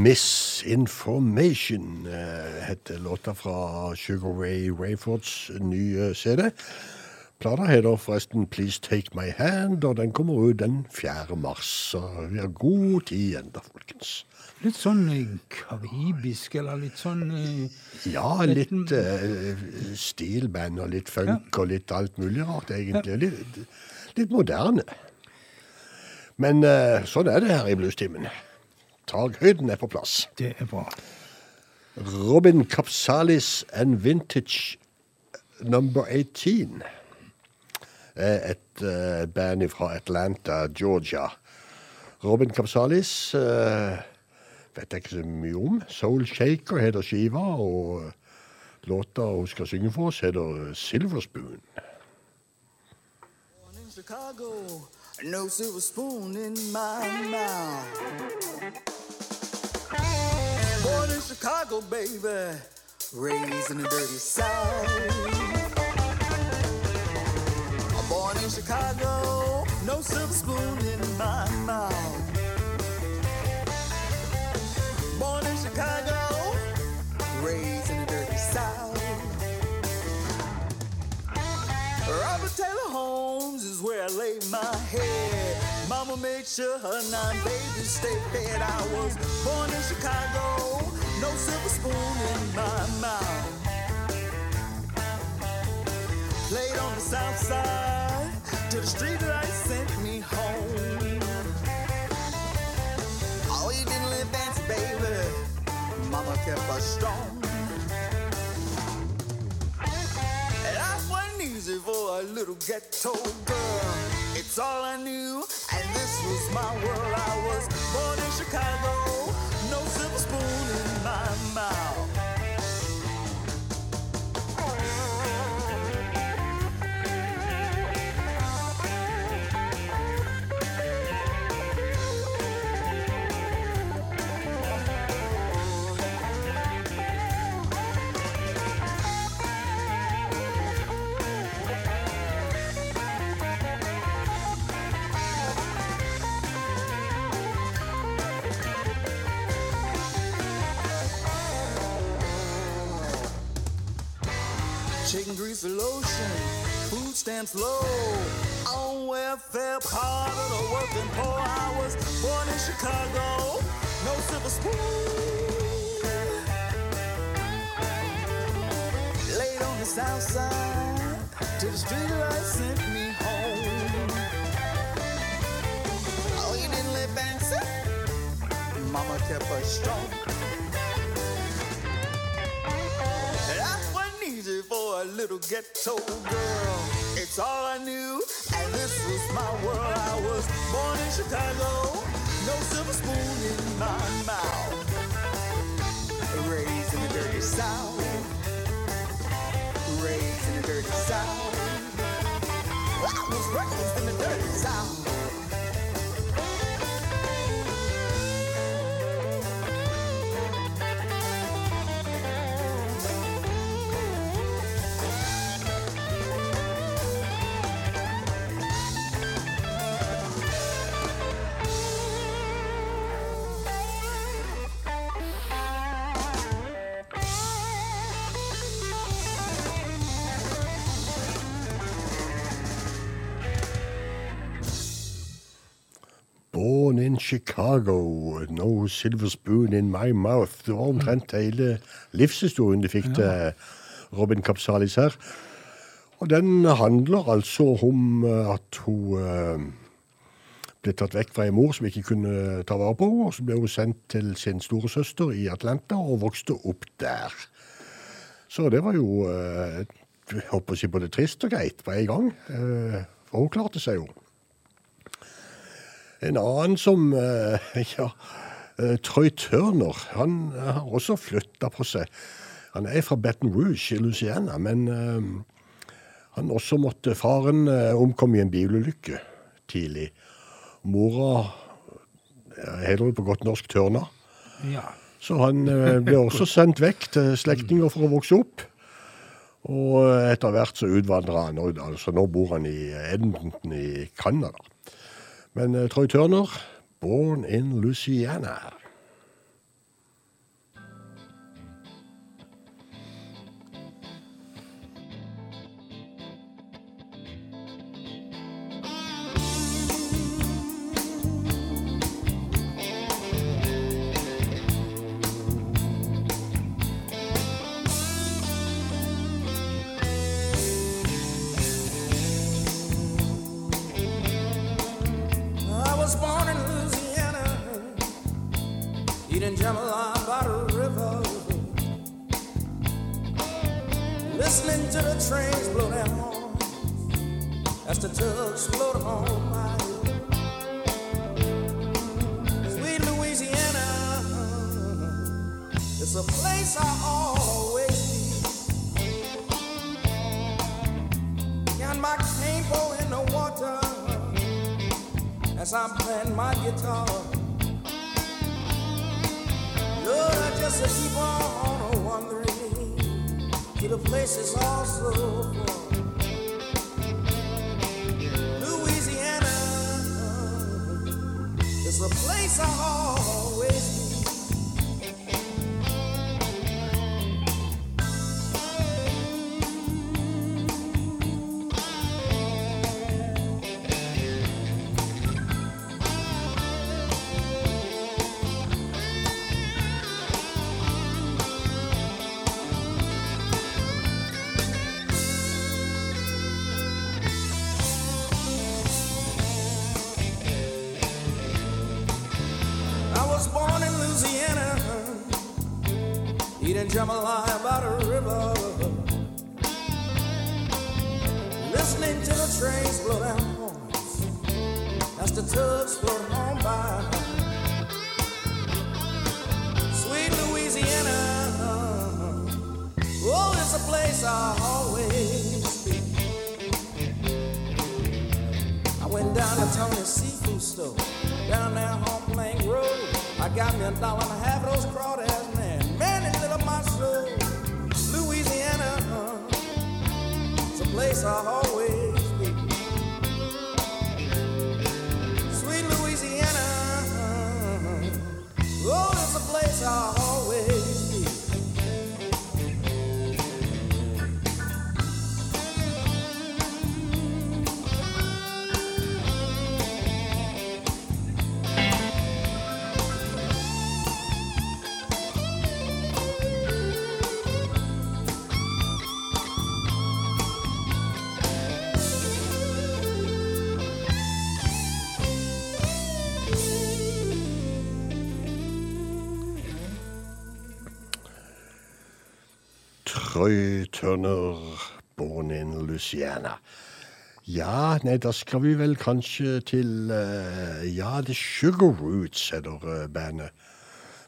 Misinformation eh, heter låta fra Sugar Ray Rayfords nye CD. Plata heter forresten Please Take My Hand, og den kommer ut den 4. mars. Så vi har god tid igjen da, folkens. Litt sånn eh, karibisk, eller litt sånn eh, Ja, litt uh, stilband og litt funk og litt alt mulig rart, egentlig. Litt, litt moderne. Men uh, sånn er det her i bluestimen. Takhøyden er på plass. Det er bra. Robin Capsalis and Vintage Number 18 er et uh, band fra Atlanta, Georgia. Robin Capsalis uh, vet jeg ikke så mye om. Soul Shaker heter skiva, og låta hun skal synge for oss, heter Silver Spoon. Chicago, no silver spoon in my mouth. Chicago, baby, raised in the dirty South. Born in Chicago, no silver spoon in my mouth. Born in Chicago, raised in the dirty South. Robert Taylor Holmes is where I lay my head. Mama made sure her nine babies stayed fed. I was born in Chicago, no silver spoon in my mouth. Played on the south side till the street lights sent me home. Oh, you didn't live fancy, baby. Mama kept us strong. Life wasn't easy for a little ghetto girl. It's all I knew, and this was my world. I was born in Chicago, Chicken grease and lotion, food stamps low. On welfare, part of the working poor. I was born in Chicago, no silver spoon. Laid on the south side, till the street lights sent me home. Oh, you didn't live fancy? Mama kept us strong. A little ghetto girl. It's all I knew, and this was my world. I was born in Chicago, no silver spoon in my mouth. Raised in the dirty South. Raised in the dirty South. I was raised in the dirty South. In Chicago, no silver spoon in my mouth. Det var omtrent hele livshistorien de fikk til Robin Kapsalis her. Og den handler altså om eh, at hun eh, ble tatt vekk fra en mor som ikke kunne ta vare på henne, og så ble hun sendt til sin storesøster i Atlanta og vokste opp der. Så det var jo eh, jeg håper å si både trist og greit på en gang. For hun klarte seg jo. En annen som eh, Ja, eh, Troy Turner. Han eh, har også flytta på seg. Han er fra Baton Rouge i Louisiana, men han også måtte Faren omkom i en bilulykke tidlig. Mora heter det på godt norsk Tørna. Ja. Så han ble også sendt vekk til slektninger for å vokse opp. Og etter hvert så utvandra han, altså nå bor han i Edmonton i Canada. Men eh, Troy Turner, born in Louisiana. Eating jambalaya by the river, listening to the trains blow their horns as the tugs float on by. Sweet Louisiana, it's a place I always be. Got my cane in the water as I'm playing my guitar. Just keep on wondering to the places also far. Louisiana is a place I always Troy Turner, Born in Louisiana. Ja, nei, da skal vi vel kanskje til uh, Ja, The Sugar Roots heter uh, bandet.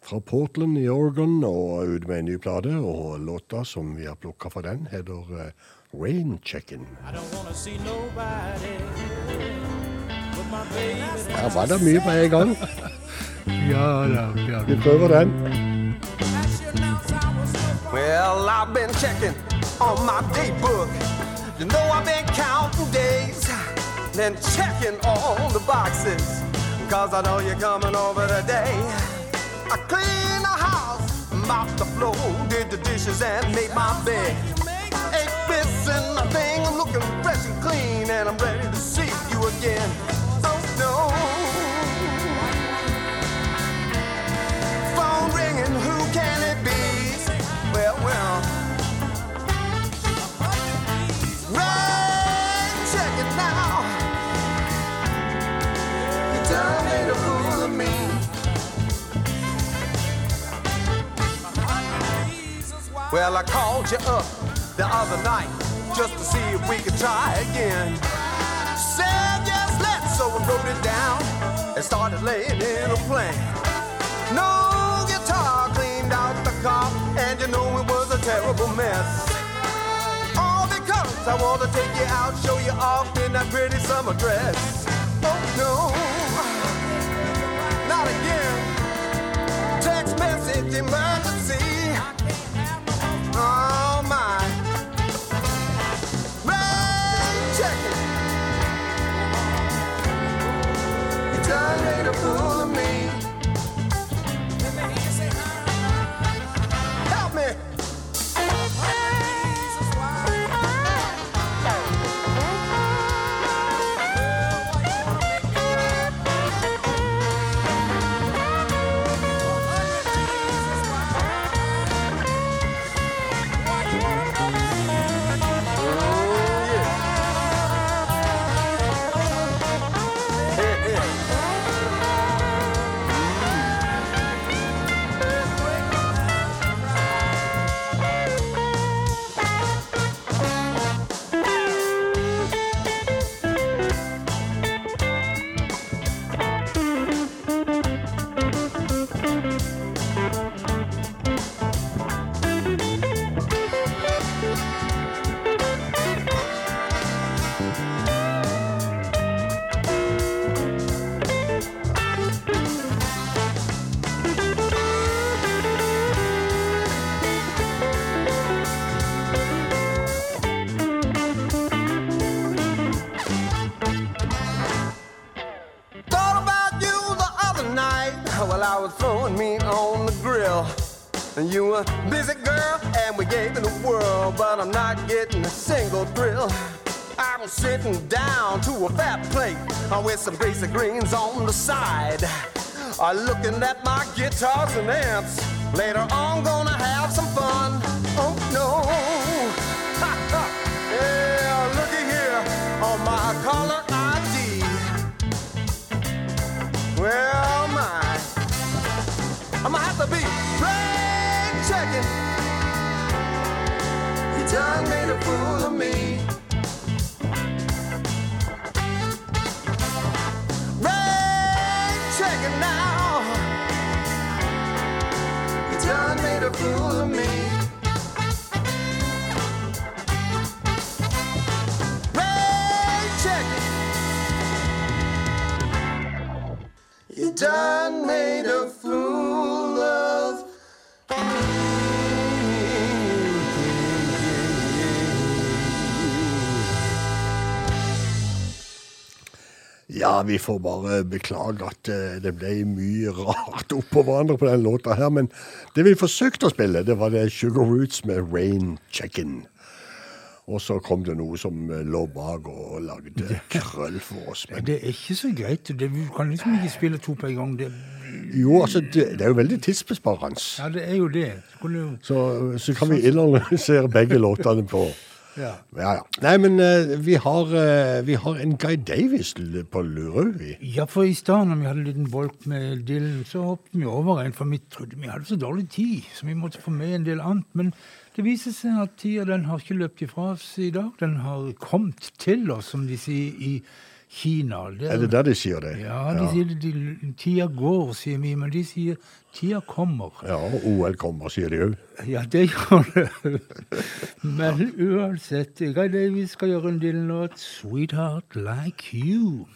Fra Portland i Oregon og ut med en ny plate. Og låta som vi har plukka fra den, heter uh, Rain Checkin'. Her var det mye på en gang. Ja da. Ja, Vi prøver den. Well, I've been checking on my daybook. You know I've been counting days, then checking all the boxes. Cause I know you're coming over today. I cleaned the house, mopped the floor, did the dishes and made my bed. Ain't missing a thing, I'm looking fresh and clean and I'm ready to see you again. Oh no. Phone ringing, who can it be? Well, I called you up the other night just to see if we could try again. Said yes, let's, so I wrote it down and started laying in a plan. No guitar cleaned out the car, and you know it was terrible mess. All because I want to take you out, show you off in that pretty summer dress. Oh no, not again. Text message emergency. Oh my. And you were busy, girl, and we gave it a whirl, but I'm not getting a single thrill. I was sitting down to a fat plate uh, with some greasy greens on the side. Uh, looking at my guitars and amps. Later on, gonna have some fun. Oh no. You done made a fool of me. Brain checking now. You done made a fool of me. Brain checking. You done made a Ja, vi får bare beklage at eh, det ble mye rart oppå hverandre på den låta her. Men det vi forsøkte å spille, det var det Sugar Roots med Rain Check-In. Og så kom det noe som eh, lå bak og lagde krøll for oss. Men Det er ikke så greit. Det, du kan liksom ikke spille to på en gang. Det, jo, altså, det, det er jo veldig tidsbesparende. ja, det er jo det. Så Så, så kan vi analysere begge låtene på ja. Ja, ja. Nei, men uh, vi, har, uh, vi har en Guy Davis på Lurøy. vi. ja, for i stad når vi hadde en liten bolk med Dylan, så hoppet vi over en, for vi trodde vi hadde så dårlig tid, så vi måtte få med en del annet. Men det viser seg at tida den har ikke løpt ifra oss i dag. Den har kommet til oss, som de sier i Kina. Det Er det der de sier det? Ja, de sier det, de, tida går, sier vi, men de sier tida kommer. Ja, OL kommer, sier de òg. Ja, det gjør det. Men uansett, Guy Davies skal gjøre en Dylan-låt, 'Sweetheart Like You'.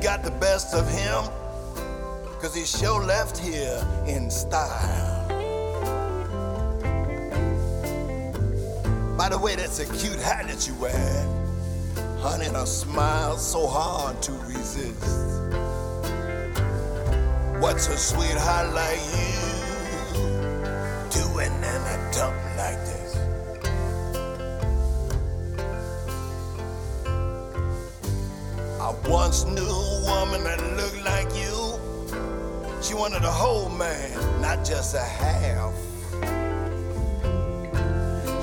Got the best of him. Cause he sure left here in style. By the way, that's a cute hat that you wear. Honey, and a smile so hard to resist. What's a sweetheart like you doing in a dump like this? I once knew a woman that looked like you. She wanted a whole man, not just a half.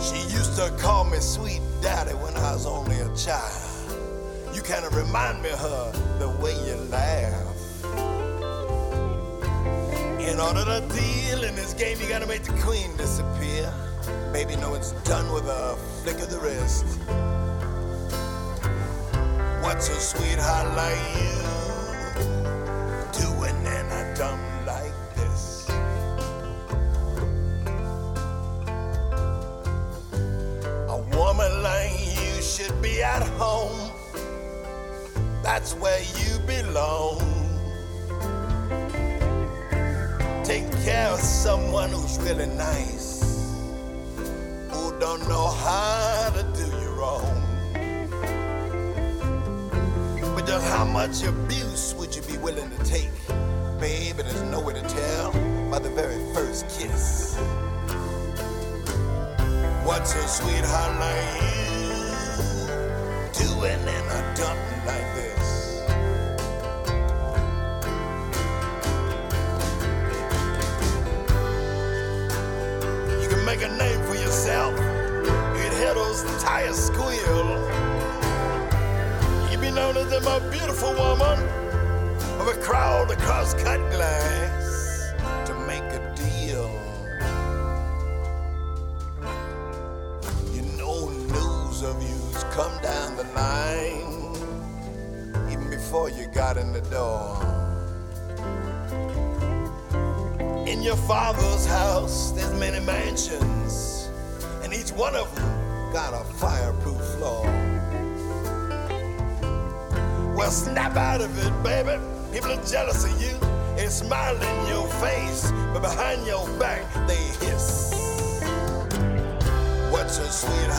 She used to call me sweet daddy when I was only a child. You kind of remind me of her the way you laugh. In order to deal in this game, you gotta make the queen disappear. Baby, know it's done with a flick of the wrist. What's a sweetheart like you doing in a dump like this? A woman like you should be at home. That's where you belong. Take care of someone who's really nice, who don't know how to do you wrong. How much abuse would you be willing to take? Baby, there's no way to tell by the very first kiss. What's a sweetheart like you doing in a dump like this? You can make a name for yourself. You'd hear those tires squeal better than my beautiful woman of a crowd across cut glass. Jealous of you. They smile in your face, but behind your back, they hiss. What's a sweetheart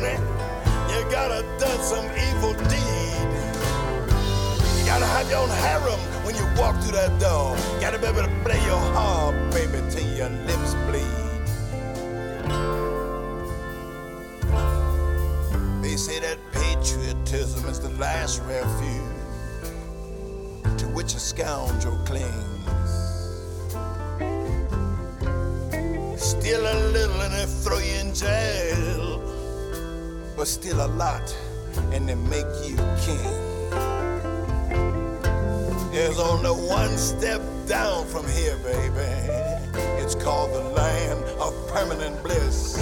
honey. You gotta done some evil deed. You gotta have your own harem when you walk through that door. Gotta be able to play your harp, baby, till your lips bleed. They say that patriotism is the last refuge to which a scoundrel clings. Still a little and they throw you in jail. But still a lot and they make you king. There's only one step down from here, baby. It's called the land of permanent bliss.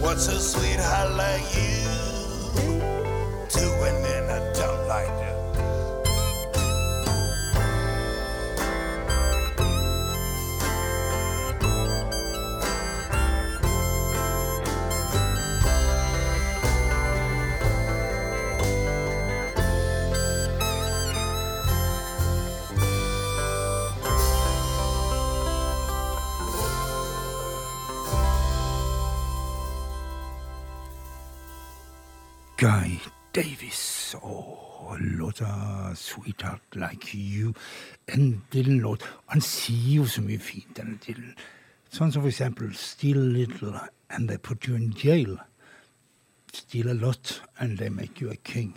What's a sweetheart like you You'. En Dylan-låt. Han sier jo så mye fint, denne Dylan. Sånn som for eksempel 'Steal a little and they put you in jail'. 'Steal a lot and they make you a king'.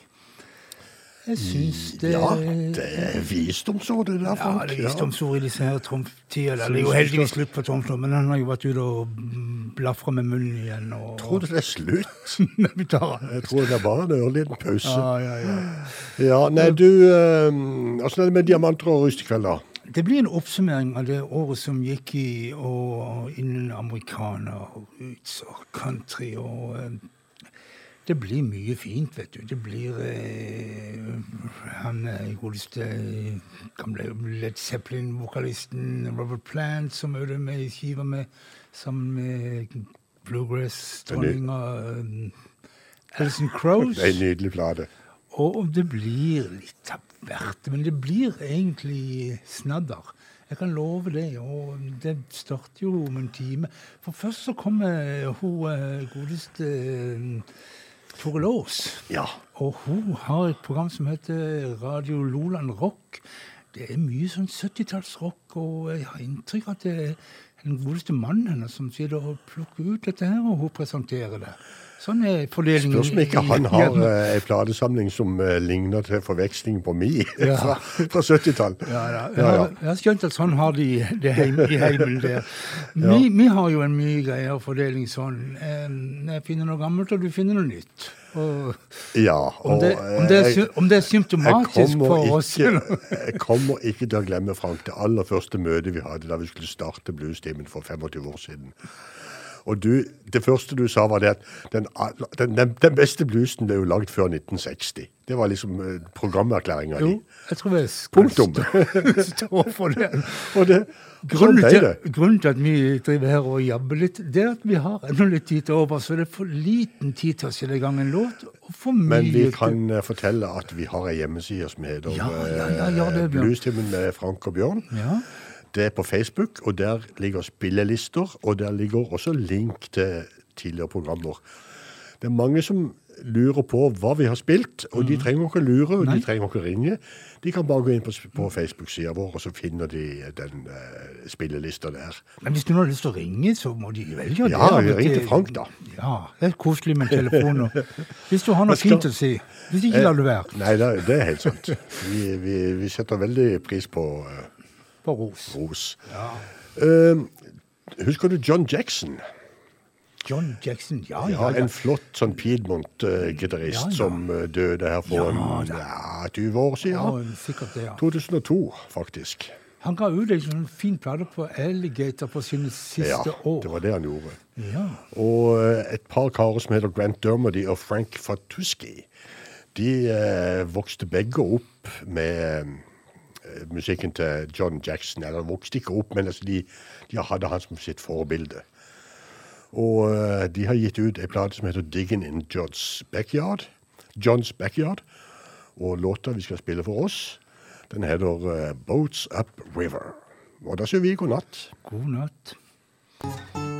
Jeg syns det Ja, det er visdomsord, det der, Ja, Frank. det er visdomsord i disse her Trump-tider. Det er jo heldigvis slutt på Trump nå, men han har jo vært ute og mm, blafra med munnen igjen. Og, Tror du det er slutt? Vi tar Jeg tror det er bare en ørliten pause. Ja, ja, ja. Ja, nei, du Åssen Åssen er det med diamanter og rust i kveld, da? Det blir en oppsummering av det året som gikk i, og innen amerikaner, roots og country og eh, Det blir mye fint, vet du. Det blir eh, han eh, godeste eh, Led Zeppelin-vokalisten Robert Plant som ute med skiva med sammen med bluegrass-dronninga eh, Alison Crows. En nydelig plate. Og det blir litt av hvert. men det blir egentlig snadder. Jeg kan love det. Og det starter jo om en time. For først så kommer hun eh, godeste eh, Tore Laas. Ja. Og hun har et program som heter Radio Loland Rock. Det er mye sånn 70-tallsrock, og jeg har inntrykk av at det er den godeste mannen hennes som sitter og plukker ut dette her, og hun presenterer det. Sånn er fordelingen. Spørs om ikke han har hjemme. eh, en platesamling som uh, ligner til forveksling på mi Ja. fra, fra 70-tall. Ja, ja. Jeg, jeg har skjønt at sånn har de det heim, i heimen der. Vi, vi har jo en mye greiere fordeling sånn. Eh, Jeg finner noe gammelt, og du finner noe nytt. Og Ja, om, og det, om, det er, jeg- om det er symptomatisk for oss ikke-? Jeg kommer ikke til å glemme, Frank, det aller første møtet vi hadde da vi skulle starte Bluestimen for 25 år siden. Og du, det første du sa, var det at den, den, den, beste bluesen ble jo lagd før 1960. Det var liksom eh, programerklæringa di. Jeg tror jeg skal Punktum. stå, stå for det. Det, sånn Grunnen til, det. grunnen til at vi driver her og jabber litt, det er at vi har ennå litt tid til over, så det er for liten tid til å sette i gang en låt, Men vi kan til... fortelle at vi har ei hjemmeside som heter Ja, ja, ja, eh. Bluestimen med Frank og Bjørn. Ja. Det er på Facebook, og der ligger spillelister, og der ligger også link til tidligere programmer. Det er mange som lurer på hva vi har spilt, og de trenger ikke lure, og Mm. Nei. de trenger ikke ringe. De kan bare gå inn på, på Facebook-sida vår, og så finner de den uh, spillelista der. Men hvis noen har lyst til å ringe, så må de vel gjøre Ja, det. ring til Frank, da. Ja, det er koselig med telefon. Hvis du har noe fint å si. Hvis ikke, lar du være. Eh, Nei, det, er helt sant. Vi, vi, vi setter veldig pris på eh, På ros. ros. Eh, husker du John Jackson? John Jackson, ja, Ja, ja. ja. en flott sånn Piedmont-gitarist Ja, ja. som eh, døde her for Ja, en, ja, 20 år ja siden. sikkert det, ja. 2002, faktisk. Han ga ut en sånn fin plate på Alligator på sine siste Ja, år. det var det han gjorde. Ja. Og eh, et par karer som heter Grant Dermody og Frank Fatuski, de eh, vokste begge opp med musikken til John Jackson. Eller vokste ikke opp, men altså de, de hadde han som sitt forbilde. Og eh, de har gitt ut ei plate som heter Diggin' in John's Backyard. John's Backyard. Og låta vi skal spille for oss, den heter eh, Boats Up River. Og da sier vi god natt. God natt.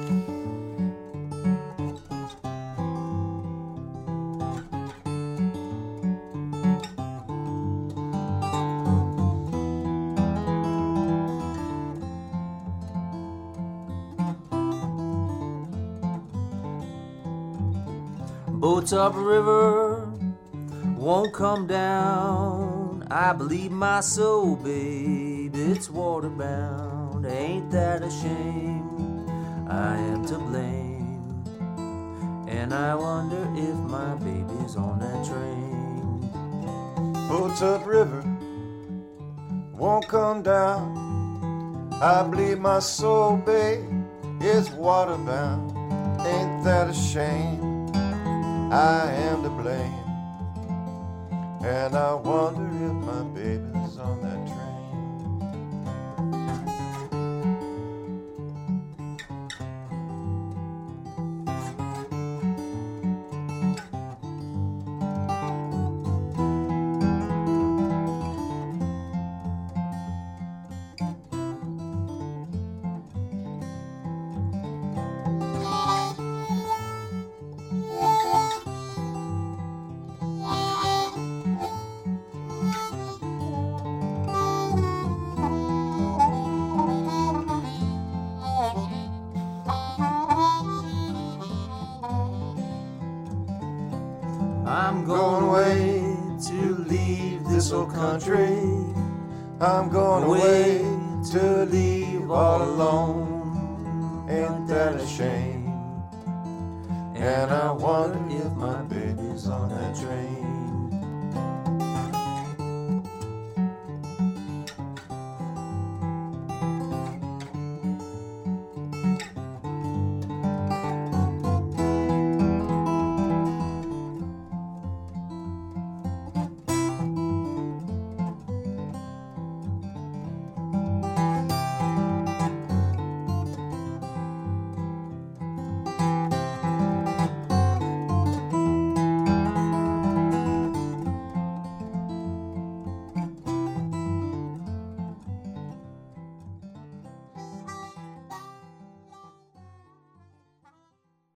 Boats up river won't come down. I believe my soul, babe, it's waterbound. Ain't that a shame? I am to blame. And I wonder if my baby's on that train. Boats up river won't come down. I believe my soul, babe, is waterbound. Ain't that a shame? I am to blame. And I wonder if my baby's on that